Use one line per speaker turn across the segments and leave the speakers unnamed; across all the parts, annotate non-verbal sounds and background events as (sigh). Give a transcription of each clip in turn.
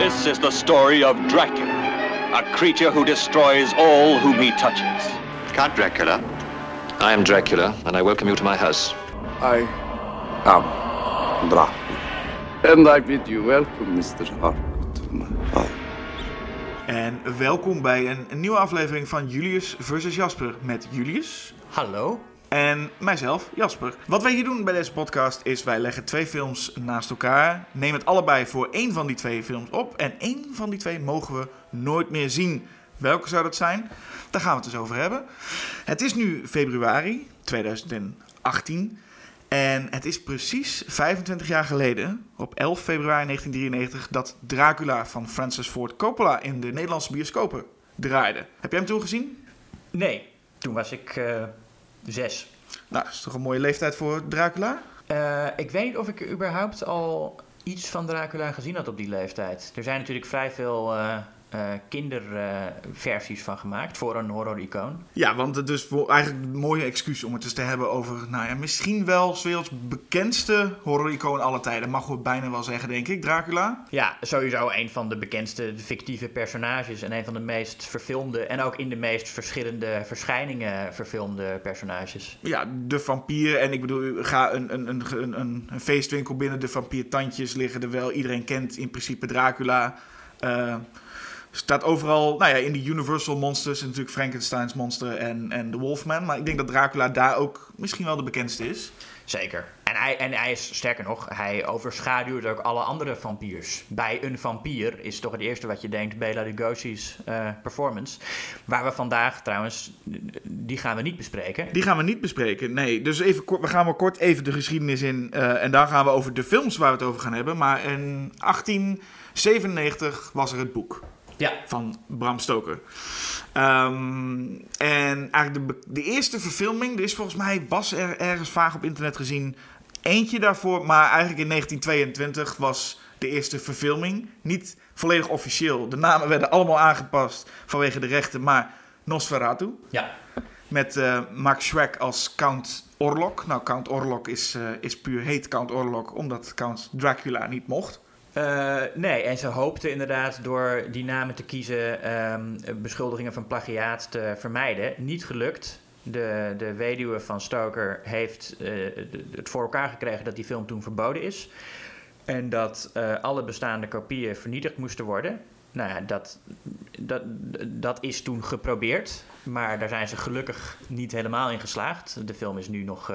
This is the story of Dracula, a creature who destroys all whom he touches.
Count Dracula.
I am Dracula, and I welcome you to my house.
I am Dracula. And I bid you welcome, Mr. Harcourt, to my house.
En welkom bij een, een nieuwe aflevering van Julius versus Jasper met Julius
Hallo.
En mijzelf, Jasper. Wat wij hier doen bij deze podcast is wij leggen twee films naast elkaar, nemen het allebei voor één van die twee films op en één van die twee mogen we nooit meer zien. Welke zou dat zijn? Daar gaan we het dus over hebben. Het is nu februari 2018 en het is precies 25 jaar geleden, op 11 februari 1993, dat Dracula van Francis Ford Coppola in de Nederlandse bioscopen draaide. Heb jij hem toen gezien?
Nee, toen was ik eh, zes.
Nou, dat is toch een mooie leeftijd voor Dracula?
Eh, ik weet niet of ik überhaupt al iets van Dracula gezien had op die leeftijd. Er zijn natuurlijk vrij veel eh, eh, kinderversies van gemaakt voor een horror-icoon.
Ja, want het is eigenlijk een mooie excuus om het eens te hebben over, nou ja, misschien wel werelds bekendste horror-icoon aller tijden. Mag we bijna wel zeggen, denk ik, Dracula.
Ja, sowieso een van de bekendste fictieve personages en een van de meest verfilmde en ook in de meest verschillende verschijningen verfilmde personages.
Ja, de vampier. En ik bedoel, ga een, een, een, een, een een feestwinkel binnen, de vampiertandjes liggen er wel. Iedereen kent in principe Dracula. Eh, staat overal, nou ja, in die Universal Monsters, natuurlijk Frankenstein's monster en, en The Wolfman. Maar ik denk dat Dracula daar ook misschien wel de bekendste is.
Zeker. En hij, en hij is, sterker nog, hij overschaduwt ook alle andere vampiers. Bij een vampier is toch het eerste wat je denkt Bela Lugosi's eh, performance. Waar we vandaag trouwens, die gaan we niet bespreken.
Die gaan we niet bespreken, nee. Dus even kort, we gaan wel kort even de geschiedenis in. eh, en dan gaan we over de films waar we het over gaan hebben. Maar in 1897 was er het boek
Ja,
van Bram Stoker. Ehm, en eigenlijk de, de eerste verfilming, er is volgens mij, was er ergens vaag op internet gezien, eentje daarvoor. Maar eigenlijk in 1922 was de eerste verfilming. Niet volledig officieel. De namen werden allemaal aangepast vanwege de rechten, maar Nosferatu.
ja.
Met eh, Max Schreck als Count Orlok. Nou, Count Orlok is, eh, is puur heet Count Orlok, omdat Count Dracula niet mocht.
Eh, nee, en ze hoopten inderdaad door die namen te kiezen ehm, beschuldigingen van plagiaat te vermijden. Niet gelukt. De, de weduwe van Stoker heeft eh, het voor elkaar gekregen dat die film toen verboden is. En dat eh, alle bestaande kopieën vernietigd moesten worden. Nou ja, dat, dat, dat is toen geprobeerd. Maar daar zijn ze gelukkig niet helemaal in geslaagd. De film is nu nog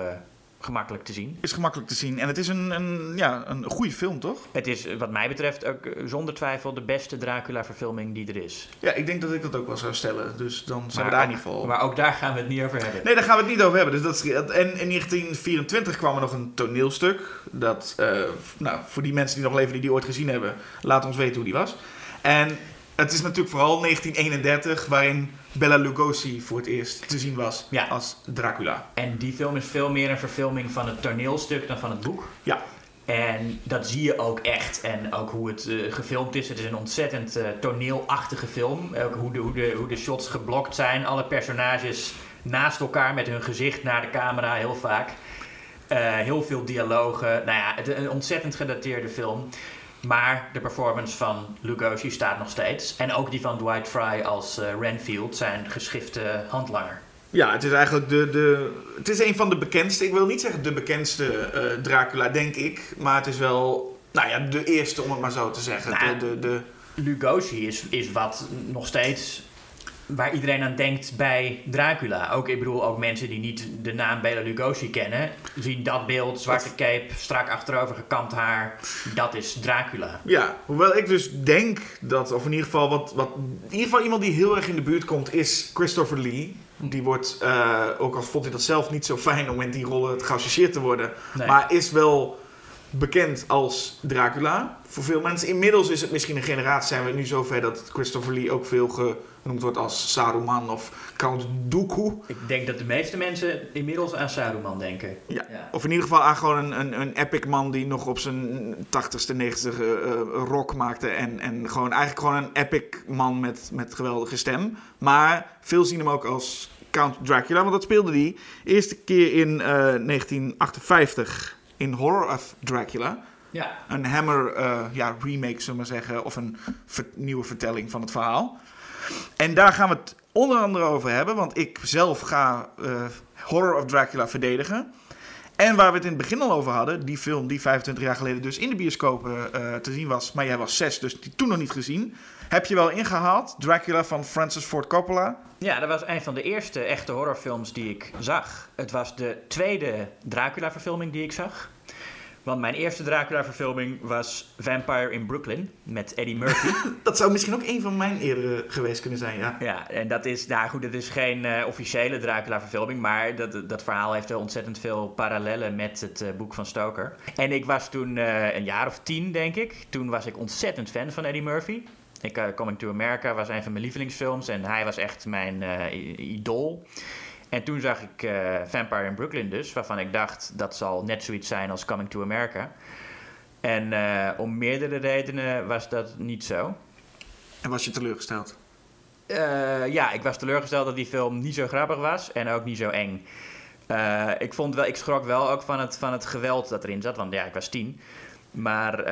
gemakkelijk te zien.
Is gemakkelijk te zien. En het is een, een, ja, een goede film, toch?
Het is wat mij betreft ook eh, zonder twijfel de beste Dracula-verfilming die er is.
Ja, ik denk dat ik dat ook wel zou stellen. Dus dan zijn we
Maar
daar in
ook-
ieder geval.
Maar ook daar gaan we het niet over hebben.
Nee, daar gaan we het niet over hebben. Dus dat is, en in 1924 kwam er nog een toneelstuk. Dat, eh, nou, voor die mensen die nog leven die die ooit gezien hebben, laat ons weten hoe die was. En het is natuurlijk vooral 1931 waarin Bela Lugosi voor het eerst te zien was
Ja.
als Dracula.
En die film is veel meer een verfilming van het toneelstuk dan van het boek.
Ja,
En dat zie je ook echt. En ook hoe het eh, gefilmd is. Het is een ontzettend eh, toneelachtige film. Ook hoe de, hoe, de, hoe de shots geblokt zijn. Alle personages naast elkaar met hun gezicht naar de camera heel vaak. Eh, heel veel dialogen. Nou ja, het, een ontzettend gedateerde film. Maar de performance van Lugosi staat nog steeds. En ook die van Dwight Fry als eh, Renfield, zijn geschifte handlanger.
Ja, het is eigenlijk de, de. Het is een van de bekendste. Ik wil niet zeggen de bekendste eh, Dracula, denk ik. Maar het is wel. Nou ja, de eerste, om het maar zo te zeggen.
Nou,
de, de, de,
Lugosi is, is wat nog steeds waar iedereen aan denkt bij Dracula. Ook, ik bedoel, ook mensen die niet de naam Bela Lugosi kennen, zien dat beeld, zwarte cape, strak achterover gekamd haar. Dat is Dracula.
Ja, hoewel ik dus denk dat, of in ieder geval wat, wat in ieder geval iemand die heel erg in de buurt komt, is Christopher Lee. Die wordt, eh, ook al vond hij dat zelf niet zo fijn om in die rollen geassocieerd te worden,
Nee.
maar is wel bekend als Dracula. Voor veel mensen. Inmiddels is het misschien een generatie, zijn we nu zover dat Christopher Lee ook veel genoemd wordt als Saruman of Count Dooku.
Ik denk dat de meeste mensen inmiddels aan Saruman denken.
Ja.
Ja.
Of in ieder geval aan gewoon een, een, een epic man die nog op zijn 80ste, 90ste eh, rock maakte. En, en gewoon eigenlijk gewoon een epic man met, met geweldige stem. Maar veel zien hem ook als Count Dracula, want dat speelde hij eerste keer in eh, 1958 in Horror of Dracula.
Ja.
Een Hammer eh, ja, remake, zullen we maar zeggen. Of een ver- nieuwe vertelling van het verhaal. En daar gaan we het onder andere over hebben. Want ik zelf ga eh, Horror of Dracula verdedigen. En waar we het in het begin al over hadden. Die film die 25 jaar geleden dus in de bioscopen eh, te zien was. Maar jij was zes, dus die toen nog niet gezien. Heb je wel ingehaald. Dracula van Francis Ford Coppola.
Ja, dat was een van de eerste echte horrorfilms die ik zag. Het was de tweede Dracula-verfilming die ik zag. Want mijn eerste Dracula-verfilming was Vampire in Brooklyn met Eddie Murphy. (laughs)
Dat zou misschien ook een van mijn eerdere geweest kunnen zijn, ja.
ja, en dat is, nou goed, het is geen eh, officiële Dracula-verfilming, maar dat, dat verhaal heeft wel ontzettend veel parallellen met het eh, boek van Stoker. En ik was toen eh, een jaar of tien, denk ik. Toen was ik ontzettend fan van Eddie Murphy. Ik, eh, Coming to America was een van mijn lievelingsfilms en hij was echt mijn i- idool. En toen zag ik eh, Vampire in Brooklyn dus, waarvan ik dacht dat zal net zoiets zijn als Coming to America. En om meerdere redenen was dat niet zo.
En was je teleurgesteld?
Ja, ik was teleurgesteld dat die film niet zo grappig was en ook niet zo eng. Ik, vond wel, ik schrok wel ook van het, van het geweld dat erin zat, want ja, ik was tien. Maar,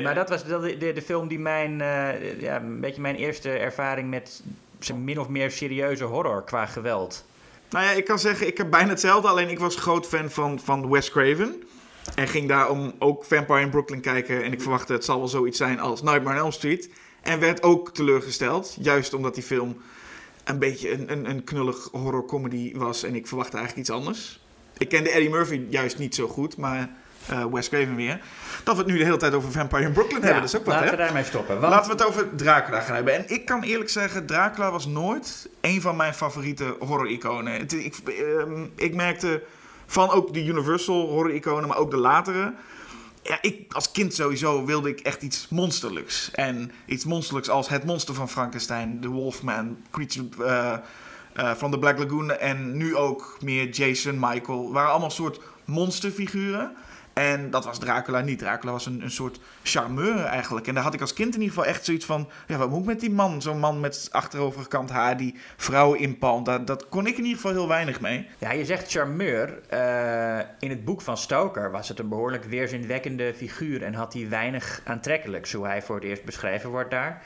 maar dat was de, de, de film die mijn, eh, ja, een beetje mijn eerste ervaring met zijn min of meer serieuze horror qua geweld.
Nou ja, ik kan zeggen, ik heb bijna hetzelfde. Alleen ik was groot fan van, van Wes Craven. En ging daarom ook Vampire in Brooklyn kijken. En ik verwachtte het zal wel zoiets zijn als Nightmare on Elm Street. En werd ook teleurgesteld. Juist omdat die film een beetje een, een, een knullig horrorcomedy was. En ik verwachtte eigenlijk iets anders. Ik kende Eddie Murphy juist niet zo goed. Maar eh Wes Craven weer. Dat we het nu de hele tijd over Vampire in Brooklyn hebben. Dat is ook wat,
laten
hè?
we daarmee stoppen. Want,
Laten we het over Dracula gaan hebben. En ik kan eerlijk zeggen, Dracula was nooit een van mijn favoriete horror-iconen. Ik, ehm, ik merkte van ook de Universal horror-iconen, maar ook de latere. Ja, ik als kind sowieso wilde ik echt iets monsterlijks. En iets monsterlijks als het monster van Frankenstein, The Wolfman, Creature eh, eh, van The Black Lagoon. En nu ook meer Jason, Michael. Waren allemaal soort monsterfiguren. En dat was Dracula niet. Dracula was een, een soort charmeur eigenlijk. En daar had ik als kind in ieder geval echt zoiets van... Ja, wat moet ik met die man? Zo'n man met achterovergekant haar die vrouwen inpalmt. Dat, dat kon ik in ieder geval heel weinig mee.
Ja, je zegt charmeur. Eh, in het boek van Stoker was het een behoorlijk weerzinwekkende figuur en had hij weinig aantrekkelijks, hoe hij voor het eerst beschreven wordt daar.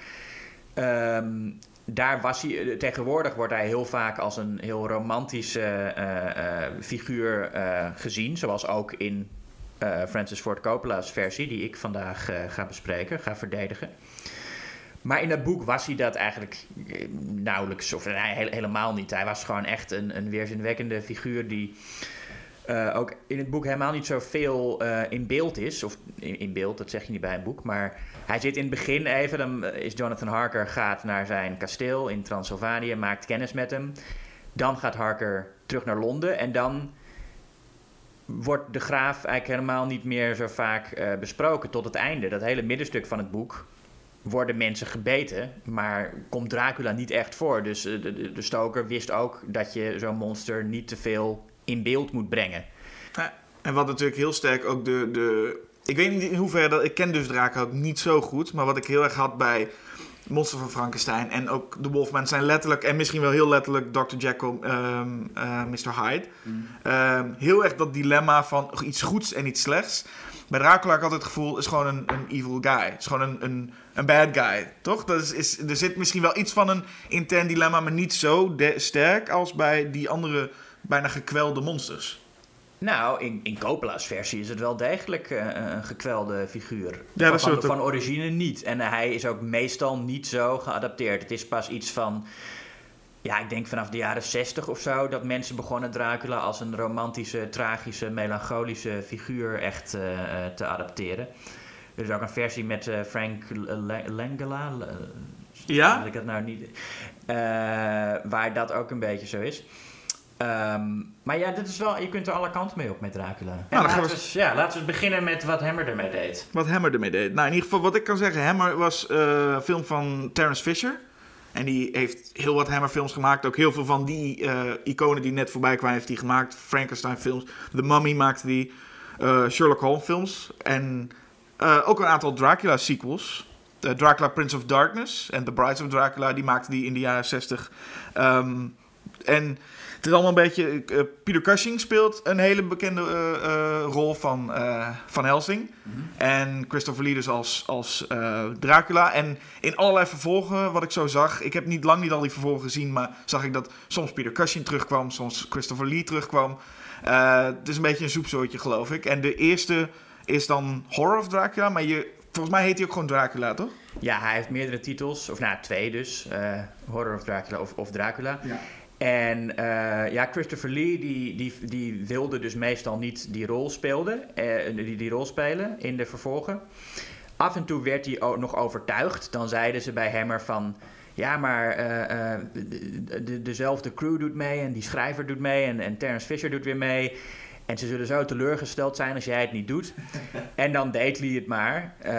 Ehm, daar was hij, eh, tegenwoordig wordt hij heel vaak als een heel romantische eh, figuur gezien, zoals ook in eh, Francis Ford Coppola's versie, die ik vandaag eh, ga bespreken, ga verdedigen. Maar in dat boek was hij dat eigenlijk eh, nauwelijks, of nee, he- helemaal niet. Hij was gewoon echt een, een weerzinwekkende figuur die ook in het boek helemaal niet zoveel eh in beeld is. Of in, beeld, dat zeg je niet bij een boek. Maar hij zit in het begin even, dan is Jonathan Harker gaat naar zijn kasteel in Transylvanië, maakt kennis met hem. Dan gaat Harker terug naar Londen en dan wordt de graaf eigenlijk helemaal niet meer zo vaak eh, besproken tot het einde. Dat hele middenstuk van het boek worden mensen gebeten, maar komt Dracula niet echt voor. Dus eh, de, de, stoker wist ook dat je zo'n monster niet te veel in beeld moet brengen.
En wat natuurlijk heel sterk ook de, de... Ik weet niet in hoeverre dat... Ik ken dus Dracula ook niet zo goed. Maar wat ik heel erg had bij Monster van Frankenstein en ook de Wolfman... zijn letterlijk, en misschien wel heel letterlijk... Dr. Jekyll, ehm, eh, Mr. Hyde. Ehm, heel erg dat dilemma van iets goeds en iets slechts. Bij Dracula heb ik altijd het gevoel... is gewoon een, een evil guy. is gewoon een, een, een bad guy, toch? Dat is, is, er zit misschien wel iets van een intern dilemma... maar niet zo de- sterk als bij die andere... bijna gekwelde monsters.
Nou, in, in Coppola's versie is het wel degelijk eh, een gekwelde figuur.
Ja, dat
van, van origine niet. En hij is ook meestal niet zo geadapteerd. Het is pas iets van... Ja, ik denk vanaf de jaren 60 of zo... dat mensen begonnen Dracula als een romantische, tragische, melancholische figuur echt eh, eh, te adapteren. Er is ook een versie met eh, Frank Langella.
Ja?
dat ik dat nou niet. eh, waar dat ook een beetje zo is. Ehm, maar ja, dit is wel, je kunt er alle kanten mee op met Dracula. En
dan gaan
laten,
we
we eens, ja, laten we eens beginnen met wat Hammer ermee deed.
Wat Hammer ermee deed. Nou, in ieder geval, wat ik kan zeggen, Hammer was eh, een film van Terence Fisher. En die heeft heel wat Hammer-films gemaakt. Ook heel veel van die eh, iconen die net voorbij kwamen, heeft hij gemaakt. Frankenstein-films, The Mummy maakte die, eh, Sherlock Holmes-films. En eh, ook een aantal Dracula-sequels. Dracula Prince of Darkness en The Brides of Dracula, die maakte die in de jaren 60. Ehm, en is allemaal een beetje... eh, Peter Cushing speelt een hele bekende eh, eh, rol van, eh, van Helsing. En Christopher Lee dus als, als eh, Dracula. En in allerlei vervolgen, wat ik zo zag... Ik heb niet lang niet al die vervolgen gezien... maar zag ik dat soms Peter Cushing terugkwam... soms Christopher Lee terugkwam. Eh, het is een beetje een soepsoortje, geloof ik. En de eerste is dan Horror of Dracula... maar je, volgens mij heet hij ook gewoon Dracula, toch?
Ja, hij heeft meerdere titels, of nou twee dus. eh, Horror of Dracula of, of Dracula.
Ja.
En eh, ja, Christopher Lee die, die, die wilde dus meestal niet die rol, speelde, eh, die, die rol spelen in de vervolgen. Af en toe werd hij ook nog overtuigd. Dan zeiden ze bij Hammer van... Ja, maar eh, de, de- dezelfde crew doet mee en die schrijver doet mee en, en Terence Fisher doet weer mee. En ze zullen zo teleurgesteld zijn als jij het niet doet. (laughs) En dan deed Lee het maar. eh,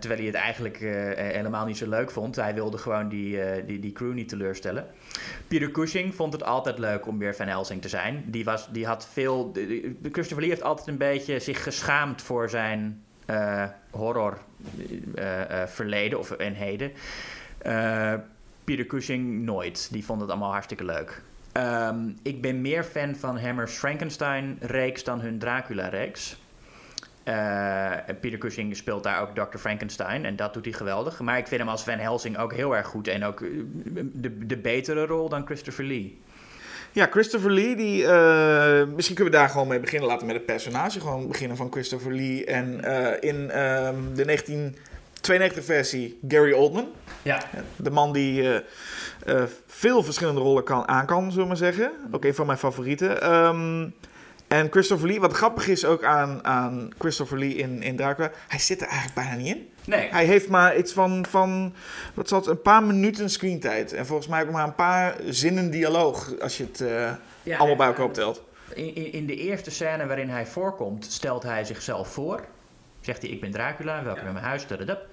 terwijl hij het eigenlijk eh, helemaal niet zo leuk vond. Hij wilde gewoon die, eh, die, die crew niet teleurstellen. Peter Cushing vond het altijd leuk om weer Van Helsing te zijn. Die, was, die had veel... de- de- Christopher Lee heeft altijd een beetje zich geschaamd voor zijn eh, horror eh, eh, verleden of en heden. Eh, Peter Cushing nooit. Die vond het allemaal hartstikke leuk. Ehm, ik ben meer fan van Hammer's Frankenstein-reeks dan hun Dracula-reeks. Uh, Peter Cushing speelt daar ook Dr. Frankenstein en dat doet hij geweldig. Maar ik vind hem als Van Helsing ook heel erg goed en ook eh, de, de betere rol dan Christopher Lee.
Ja, Christopher Lee, die, eh, misschien kunnen we daar gewoon mee beginnen. Laten we met het personage gewoon beginnen van Christopher Lee. En in ehm, de 19... 92-versie Gary Oldman.
Ja.
De man die eh, eh, veel verschillende rollen kan, aan kan, zullen we maar zeggen. Ook mhm. een van mijn favorieten. Ehm, en Christopher Lee, wat grappig is ook aan, aan Christopher Lee in, in Dracula, hij zit er eigenlijk bijna niet in.
Nee.
Hij heeft maar iets van, van wat zat, een paar minuten screentijd. En volgens mij ook maar een paar zinnen dialoog, als je het eh, allemaal bij elkaar optelt.
In, in de eerste scène waarin hij voorkomt, stelt hij zichzelf voor. Zegt hij, ik ben Dracula, welkom in mijn huis, dadadap.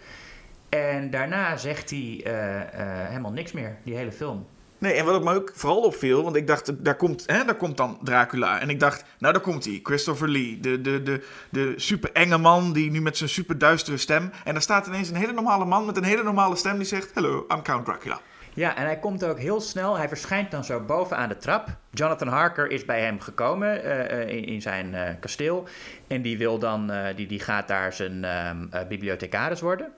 En daarna zegt hij eh, eh, helemaal niks meer, die hele film.
Nee, en wat me ook vooral opviel, want ik dacht, daar komt, hè, daar komt dan Dracula. En ik dacht, nou daar komt hij, Christopher Lee, de, de, de, de super enge man die nu met zijn super duistere stem. En daar staat ineens een hele normale man met een hele normale stem die zegt, hello, I'm Count Dracula.
Ja, en hij komt ook heel snel. Hij verschijnt dan zo bovenaan de trap. Jonathan Harker is bij hem gekomen eh, eh, in, in zijn eh, kasteel. En die, wil dan, die, die gaat daar zijn ehm, eh, bibliothecaris worden.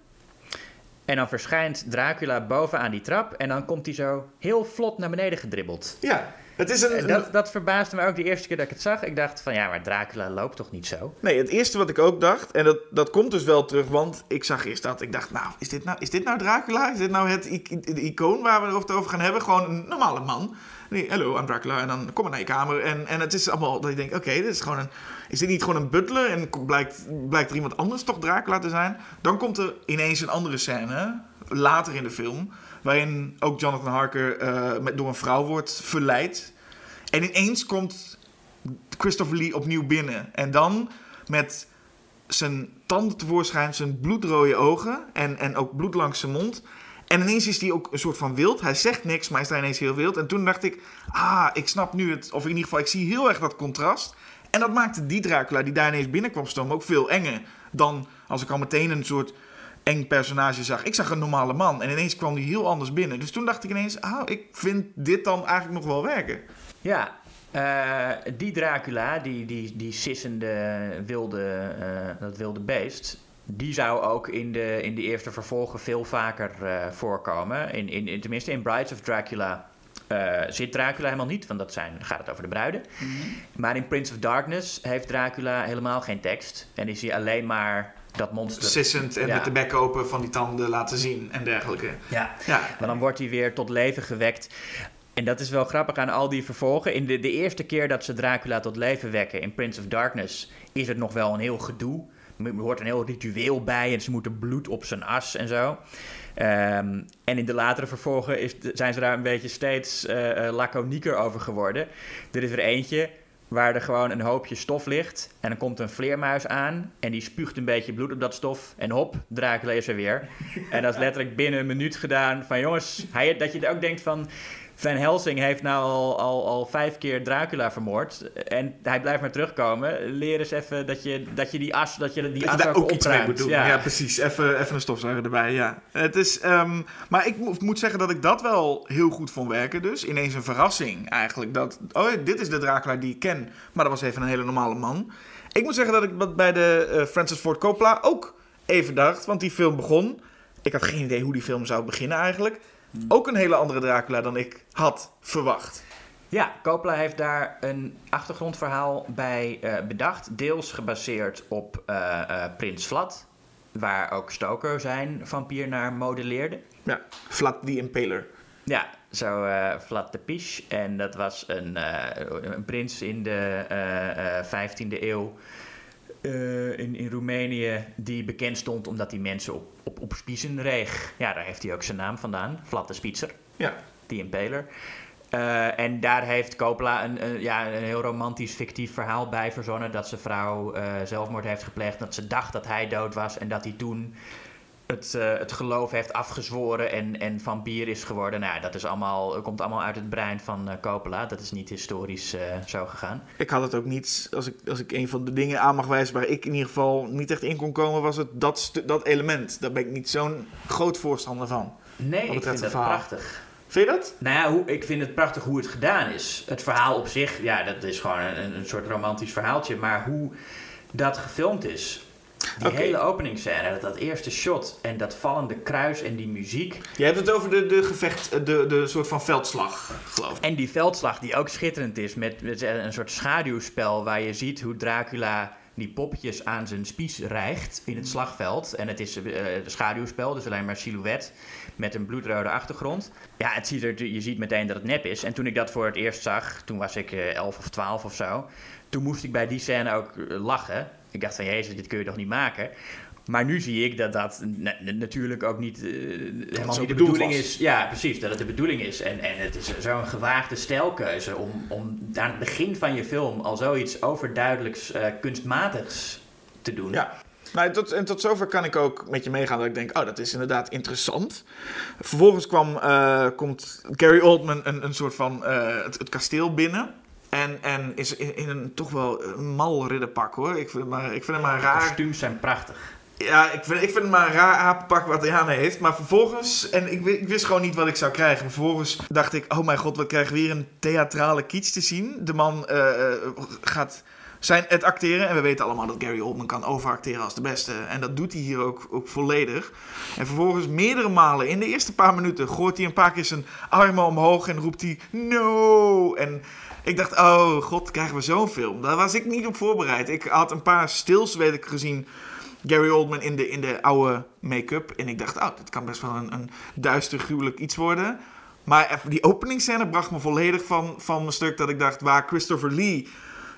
En dan verschijnt Dracula bovenaan die trap. En dan komt hij zo heel vlot naar beneden gedribbeld.
Ja, het is een...
En dat, dat verbaasde me ook de eerste keer dat ik het zag. Ik dacht van ja, maar Dracula loopt toch niet zo?
Nee, het eerste wat ik ook dacht, en dat, dat komt dus wel terug, want ik zag eerst dat. Ik dacht, nou, is dit nou, is dit nou Dracula? Is dit nou het icoon waar we het over gaan hebben? Gewoon een normale man. Nee, hello, I'm Dracula. En dan kom maar naar je kamer. En, en het is allemaal dat je denkt, oké, dit is gewoon een... Is dit niet gewoon een butler en blijkt, blijkt er iemand anders toch Dracula te zijn? Dan komt er ineens een andere scène, later in de film... waarin ook Jonathan Harker eh, met, door een vrouw wordt verleid. En ineens komt Christopher Lee opnieuw binnen. En dan met zijn tanden tevoorschijn, zijn bloedrode ogen en, en ook bloed langs zijn mond. En ineens is hij ook een soort van wild. Hij zegt niks, maar hij is ineens heel wild. En toen dacht ik, ah, ik snap nu het. Of in ieder geval, ik zie heel erg dat contrast. En dat maakte die Dracula die daar ineens binnenkwam stomen ook veel enger. Dan als ik al meteen een soort eng personage zag. Ik zag een normale man en ineens kwam hij heel anders binnen. Dus toen dacht ik ineens, ah, ik vind dit dan eigenlijk nog wel werken.
Ja, eh, die Dracula, die, die, die sissende wilde, eh, dat wilde beest, die zou ook in de, in de eerste vervolgen veel vaker eh, voorkomen. In, in, in- tenminste, in Brides of Dracula eh, zit Dracula helemaal niet, want dat zijn, gaat het over de bruiden. Maar in Prince of Darkness heeft Dracula helemaal geen tekst. En is hij alleen maar dat monster.
Sissend en
Ja.
met de bek open van die tanden laten zien en dergelijke.
Ja.
Ja,
Maar dan wordt hij weer tot leven gewekt. En dat is wel grappig aan al die vervolgen. In de, de eerste keer dat ze Dracula tot leven wekken in Prince of Darkness is het nog wel een heel gedoe. Er hoort een heel ritueel bij en ze moeten bloed op zijn as en zo. Ehm, en in de latere vervolgen is, zijn ze daar een beetje steeds eh, eh, laconieker over geworden. Er is er eentje waar er gewoon een hoopje stof ligt. En dan komt een vleermuis aan en die spuugt een beetje bloed op dat stof. En hop, Dracula is er weer. En dat is letterlijk binnen een minuut gedaan. Van jongens, hij, dat je ook denkt van... Van Helsing heeft nou al, al, al vijf keer Dracula vermoord. En hij blijft maar terugkomen. Leer eens even dat je, dat je die as, dat je die
Dat
as
je
ook
ook iets mee moet doen. Ja,
Ja.
precies. Even, even een stofzuiger erbij, ja. Het is, ehm, maar ik mo- moet zeggen dat ik dat wel heel goed vond werken dus. Ineens een verrassing eigenlijk. Dat, oh, dit is de Dracula die ik ken. Maar dat was even een hele normale man. Ik moet zeggen dat ik dat bij de eh, Francis Ford Coppola ook even dacht. Want die film begon. Ik had geen idee hoe die film zou beginnen eigenlijk. Ook een hele andere Dracula dan ik had verwacht.
Ja, Coppola heeft daar een achtergrondverhaal bij eh, bedacht. Deels gebaseerd op eh, eh, Prins Vlad. Waar ook Stoker zijn vampier naar modelleerde.
Ja, Vlad the Impaler.
Ja, zo Vlad de Piche. En dat was een, een prins in de eh, eh, 15e eeuw eh, in, in Roemenië... die bekend stond omdat hij mensen op, op, op spiezen reeg. Ja, daar heeft hij ook zijn naam vandaan. Vlad de Spitzer,
Ja.
die Impaler. Eh, en daar heeft Coppola een, een- ja, een heel romantisch, fictief verhaal bij verzonnen... dat zijn vrouw eh, zelfmoord heeft gepleegd, dat ze dacht dat hij dood was... en dat hij toen het, eh, het geloof heeft afgezworen en, en vampier is geworden. Nou, ja, dat is allemaal, komt allemaal uit het brein van eh, Coppola. Dat is niet historisch eh, zo gegaan.
Ik had het ook niet, als ik, als ik een van de dingen aan mag wijzen waar ik in ieder geval niet echt in kon komen, was het dat, dat element. Daar ben ik niet zo'n groot voorstander van.
Nee, ik vind dat
verhaal.
prachtig.
Vind je dat?
Nou ja, hoe, ik vind het prachtig hoe het gedaan is. Het verhaal op zich, ja, dat is gewoon een, een soort romantisch verhaaltje. Maar hoe dat gefilmd is... Die hele openingsscène, dat, dat eerste shot en dat vallende kruis en die muziek.
Je hebt het over de, de gevecht, eh, de, de soort van veldslag, geloof ik.
En die veldslag die ook schitterend is met, met een soort schaduwspel waar je ziet hoe Dracula die poppetjes aan zijn spies rijgt in het slagveld. En het is eh schaduwspel, dus alleen maar silhouet met een bloedrode achtergrond. Ja, het ziet er, je ziet meteen dat het nep is. En toen ik dat voor het eerst zag, toen was ik eh, 11 of 12 of zo. Toen moest ik bij die scène ook lachen. Ik dacht van, jezus, dit kun je toch niet maken? Maar nu zie ik dat dat na- na- natuurlijk ook niet, eh, helemaal niet de bedoeling
was.
is. Ja, precies, dat het de bedoeling is. En, en het is zo'n gewaagde stijlkeuze om, om aan het begin van je film al zoiets overduidelijks eh, kunstmatigs te doen.
Ja. Nou, tot, en tot zover kan ik ook met je meegaan dat ik denk, oh, dat is inderdaad interessant. Vervolgens kwam, eh, komt Gary Oldman een, een soort van het, het kasteel binnen. En, en is in, in een toch wel eh, mal ridderpak hoor. Ik vind, maar, ik vind het maar
De
raar.
kostuums zijn prachtig.
Ja, ik vind, ik vind het maar een raar apenpak wat hij aan heeft. Maar vervolgens, en ik, wi- ik wist gewoon niet wat ik zou krijgen. Maar vervolgens dacht ik, oh mijn god, we krijgen weer een theatrale kiets te zien. De man eh, eh, gaat zijn het acteren. En we weten allemaal dat Gary Oldman kan overacteren als de beste. En dat doet hij hier ook, ook volledig. En vervolgens meerdere malen, in de eerste paar minuten, gooit hij een paar keer zijn armen omhoog en roept hij, no! En ik dacht, oh god, krijgen we zo'n film? Daar was ik niet op voorbereid. Ik had een paar stils, weet ik, gezien Gary Oldman in de, in de oude make-up. En ik dacht, oh, dit kan best wel een, een duister, gruwelijk iets worden. Maar even die openingsscène bracht me volledig van, van mijn stuk dat ik dacht, waar Christopher Lee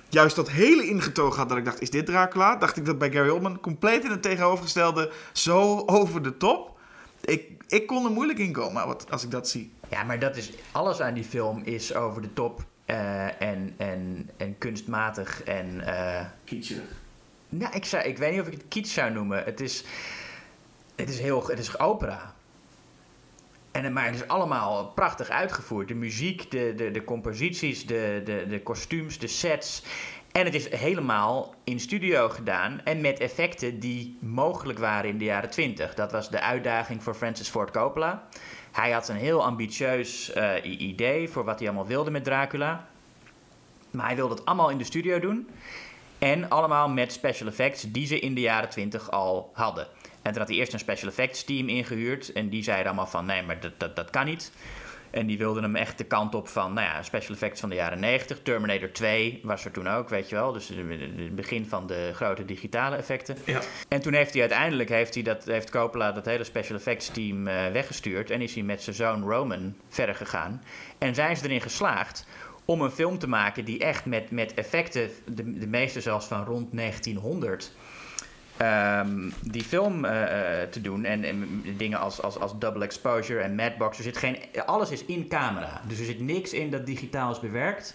juist dat hele ingetogen had, dat ik dacht, is dit Dracula? Dacht ik dat bij Gary Oldman compleet in het tegenovergestelde, zo over de top. Ik, ik kon er moeilijk in komen als ik dat zie.
Ja, maar dat is, alles aan die film is over de top eh, en, en, en kunstmatig en... eh,
Kietje.
Nou, ik, zou, ik weet niet of ik het kitsch zou noemen. Het is, het is heel, het is opera. En, maar het is allemaal prachtig uitgevoerd. De muziek, de, de, de composities, de, de, de kostuums, de sets. En het is helemaal in studio gedaan en met effecten die mogelijk waren in de jaren 20. Dat was de uitdaging voor Francis Ford Coppola. Hij had een heel ambitieus eh, idee voor wat hij allemaal wilde met Dracula. Maar hij wilde het allemaal in de studio doen. En allemaal met special effects die ze in de jaren 20 al hadden. En toen had hij eerst een special effects team ingehuurd. En die zeiden allemaal van nee, maar dat, dat, dat kan niet. En die wilden hem echt de kant op van, nou ja, special effects van de jaren 90. Terminator 2 was er toen ook, weet je wel. Dus het begin van de grote digitale effecten.
Ja.
En toen heeft hij uiteindelijk, heeft, hij dat, heeft Coppola dat hele special effects team eh, weggestuurd. En is hij met zijn zoon Roman verder gegaan. En zijn ze erin geslaagd om een film te maken die echt met, met effecten, de, de meeste zelfs van rond 1900, ehm, die film eh, eh, te doen. En, en dingen als, als, als double exposure en madbox. Er zit geen, alles is in camera. Dus er zit niks in dat digitaal is bewerkt.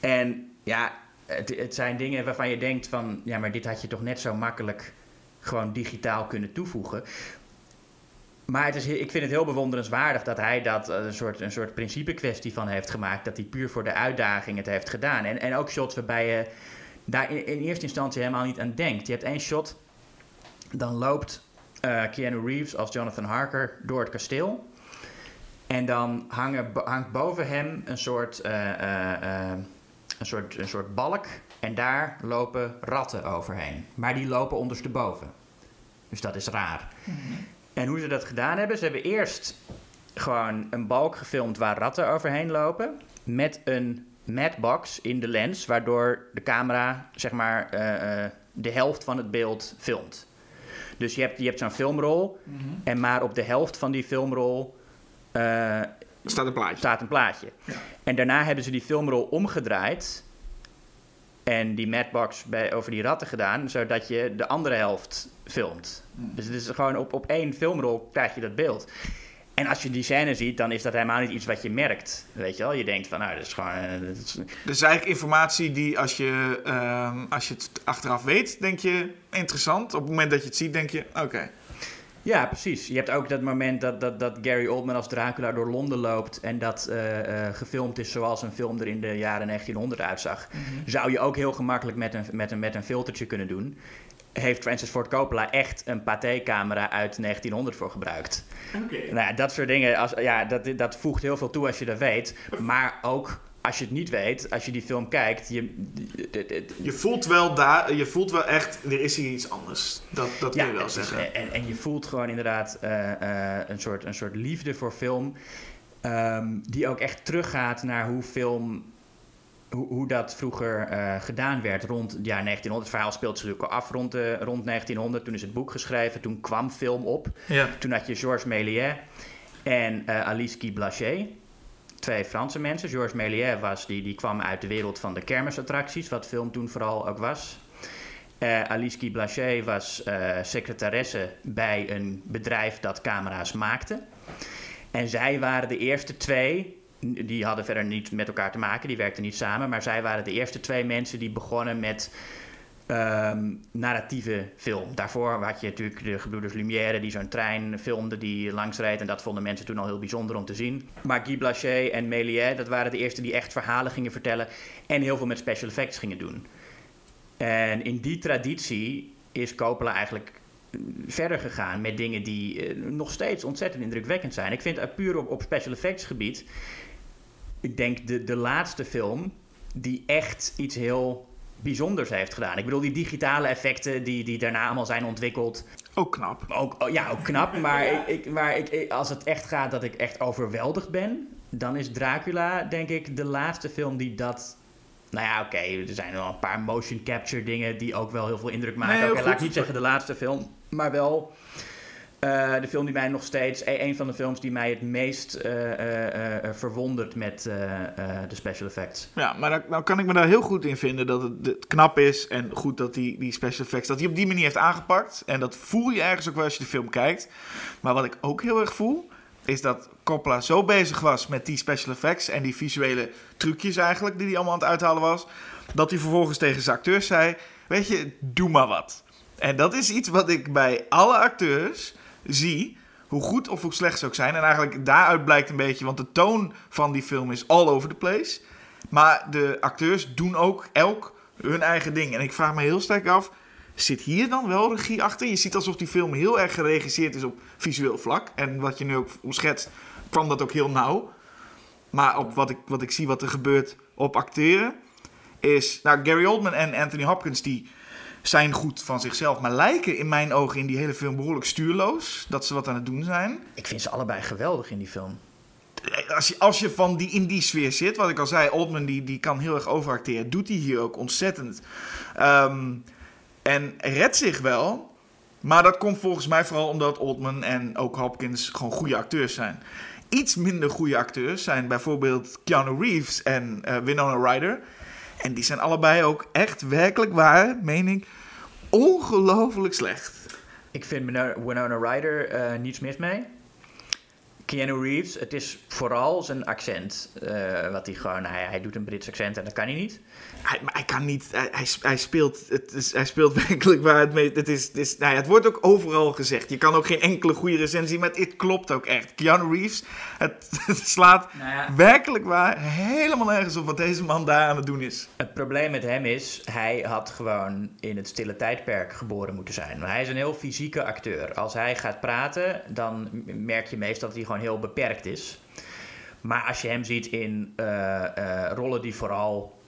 En ja, het, het zijn dingen waarvan je denkt van... ja, maar dit had je toch net zo makkelijk gewoon digitaal kunnen toevoegen. maar het is, ik vind het heel bewonderenswaardig dat hij dat eh, een soort, een soort principe kwestie van heeft gemaakt. Dat hij puur voor de uitdaging het heeft gedaan. En, en ook shots waarbij je daar in, in eerste instantie helemaal niet aan denkt. Je hebt één shot, dan loopt eh Keanu Reeves als Jonathan Harker door het kasteel. En dan hangen, hangt boven hem een soort, eh, eh, een, soort, een soort balk. En daar lopen ratten overheen. Maar die lopen ondersteboven. Dus dat is raar. En hoe ze dat gedaan hebben, ze hebben eerst gewoon een balk gefilmd waar ratten overheen lopen. Met een matbox in de lens, waardoor de camera zeg maar eh, eh, de helft van het beeld filmt. Dus je hebt, je hebt zo'n filmrol en maar op de helft van die filmrol eh,
staat een plaatje.
staat een plaatje. En daarna hebben ze die filmrol omgedraaid en die matbox bij, over die ratten gedaan, zodat je de andere helft filmt. Dus het is gewoon op, op één filmrol krijg je dat beeld. En als je die scène ziet, dan is dat helemaal niet iets wat je merkt. Weet je wel? Je denkt van, nou, dat is gewoon... eh, dat is-
Dus eigenlijk informatie die als je, ehm, als je het achteraf weet, denk je interessant. Op het moment dat je het ziet, denk je, oké.
Ja, precies. Je hebt ook dat moment dat, dat, dat Gary Oldman als Dracula door Londen loopt en dat eh, eh, gefilmd is zoals een film er in de jaren 1900 uitzag. Zou je ook heel gemakkelijk met een, met, een, met een filtertje kunnen doen. Heeft Francis Ford Coppola echt een pathé-camera uit 1900 voor gebruikt? Nou ja, dat soort dingen, als, ja, dat, dat voegt heel veel toe als je dat weet. Maar ook als je het niet weet, als je die film kijkt, je,
Je voelt wel daar, je voelt wel echt, er is hier iets anders. Dat, dat kun je wel zeggen.
En, en je voelt gewoon inderdaad eh, eh, een, soort, een soort liefde voor film. ehm, die ook echt teruggaat naar hoe film. Hoe, hoe dat vroeger eh, gedaan werd rond het jaar 1900. Het verhaal speelt zich natuurlijk al af rond, rond 1900. Toen is het boek geschreven, toen kwam film op.
Ja.
Toen had je Georges Méliès en eh, Alice Guy Blaché. Twee Franse mensen. Georges Méliès was, die, die kwam uit de wereld van de kermisattracties, wat film toen vooral ook was. Eh, Alice Guy Blaché was secretaresse bij een bedrijf dat camera's maakte. En zij waren de eerste twee, die hadden verder niet met elkaar te maken, die werkten niet samen, maar zij waren de eerste twee mensen die begonnen met ehm, narratieve film. Daarvoor had je natuurlijk de gebroeders Lumière die zo'n trein filmden die langs reed. En dat vonden mensen toen al heel bijzonder om te zien. Maar Guy Blaché en Méliès, dat waren de eerste die echt verhalen gingen vertellen. En heel veel met special effects gingen doen. En in die traditie is Coppola eigenlijk eh, verder gegaan met dingen die eh, nog steeds ontzettend indrukwekkend zijn. Ik vind uh, puur op, op special effects gebied, ik denk de, de laatste film die echt iets heel bijzonders heeft gedaan. Ik bedoel, die digitale effecten die, die daarna allemaal zijn ontwikkeld.
Ook knap.
Ook, oh, ja, ook knap. Maar, ik, ik, maar ik, als het echt gaat dat ik echt overweldigd ben... dan is Dracula, denk ik, de laatste film die dat... Nou ja, oké, er zijn wel een paar motion capture dingen... die ook wel heel veel indruk maken.
Nee,
Oké, laat ik niet zeggen de laatste film, maar wel... eh, de film die mij nog steeds... e- Een van de films die mij het meest eh, verwondert met de special effects.
Ja, maar dan, kan ik me daar heel goed in vinden dat het, het knap is en goed dat die, die special effects, dat hij op die manier heeft aangepakt. En dat voel je ergens ook wel als je de film kijkt. Maar wat ik ook heel erg voel, is dat Coppola zo bezig was met die special effects en die visuele trucjes eigenlijk, die hij allemaal aan het uithalen was, dat hij vervolgens tegen zijn acteurs zei, weet je, doe maar wat. En dat is iets wat ik bij alle acteurs zie, hoe goed of hoe slecht ze ook zijn. En eigenlijk daaruit blijkt een beetje, want de toon van die film is all over the place. Maar de acteurs doen ook elk hun eigen ding. En ik vraag me heel sterk af, zit hier dan wel regie achter? Je ziet alsof die film heel erg geregisseerd is op visueel vlak. En wat je nu ook omschetst, kwam dat ook heel nauw. Maar op wat ik, wat ik zie wat er gebeurt op acteren, is... Nou, Gary Oldman en Anthony Hopkins, die zijn goed van zichzelf. Maar lijken in mijn ogen in die hele film behoorlijk stuurloos. Dat ze wat aan het doen zijn.
Ik vind ze allebei geweldig in die film.
Als je, als je van die, in die sfeer zit, wat ik al zei, Oldman die, die kan heel erg overacteren. Doet hij hier ook ontzettend. Ehm, en redt zich wel. Maar dat komt volgens mij vooral omdat Oldman en ook Hopkins gewoon goede acteurs zijn. Iets minder goede acteurs zijn bijvoorbeeld Keanu Reeves en eh, Winona Ryder. En die zijn allebei ook echt werkelijk waar, meen ik, ongelooflijk slecht.
Ik vind Winona Ryder eh, niets mis mee. Keanu Reeves, het is vooral zijn accent. eh, wat hij gewoon, hij, hij doet een Brits accent en dat kan hij niet.
Hij, maar hij kan niet. Hij, hij, speelt. Het is, hij speelt (laughs) werkelijk waar het mee. Het, is, het, is, nou ja, het wordt ook overal gezegd. Je kan ook geen enkele goede recensie. Maar het, klopt ook echt. Keanu Reeves. Het, (laughs) het slaat
Nou ja.
werkelijk waar helemaal nergens op wat deze man daar aan het doen is.
Het probleem met hem is, hij had gewoon in het stille tijdperk geboren moeten zijn. Maar hij is een heel fysieke acteur. Als hij gaat praten, dan merk je meestal dat hij gewoon heel beperkt is. Maar als je hem ziet in eh, eh, rollen die vooral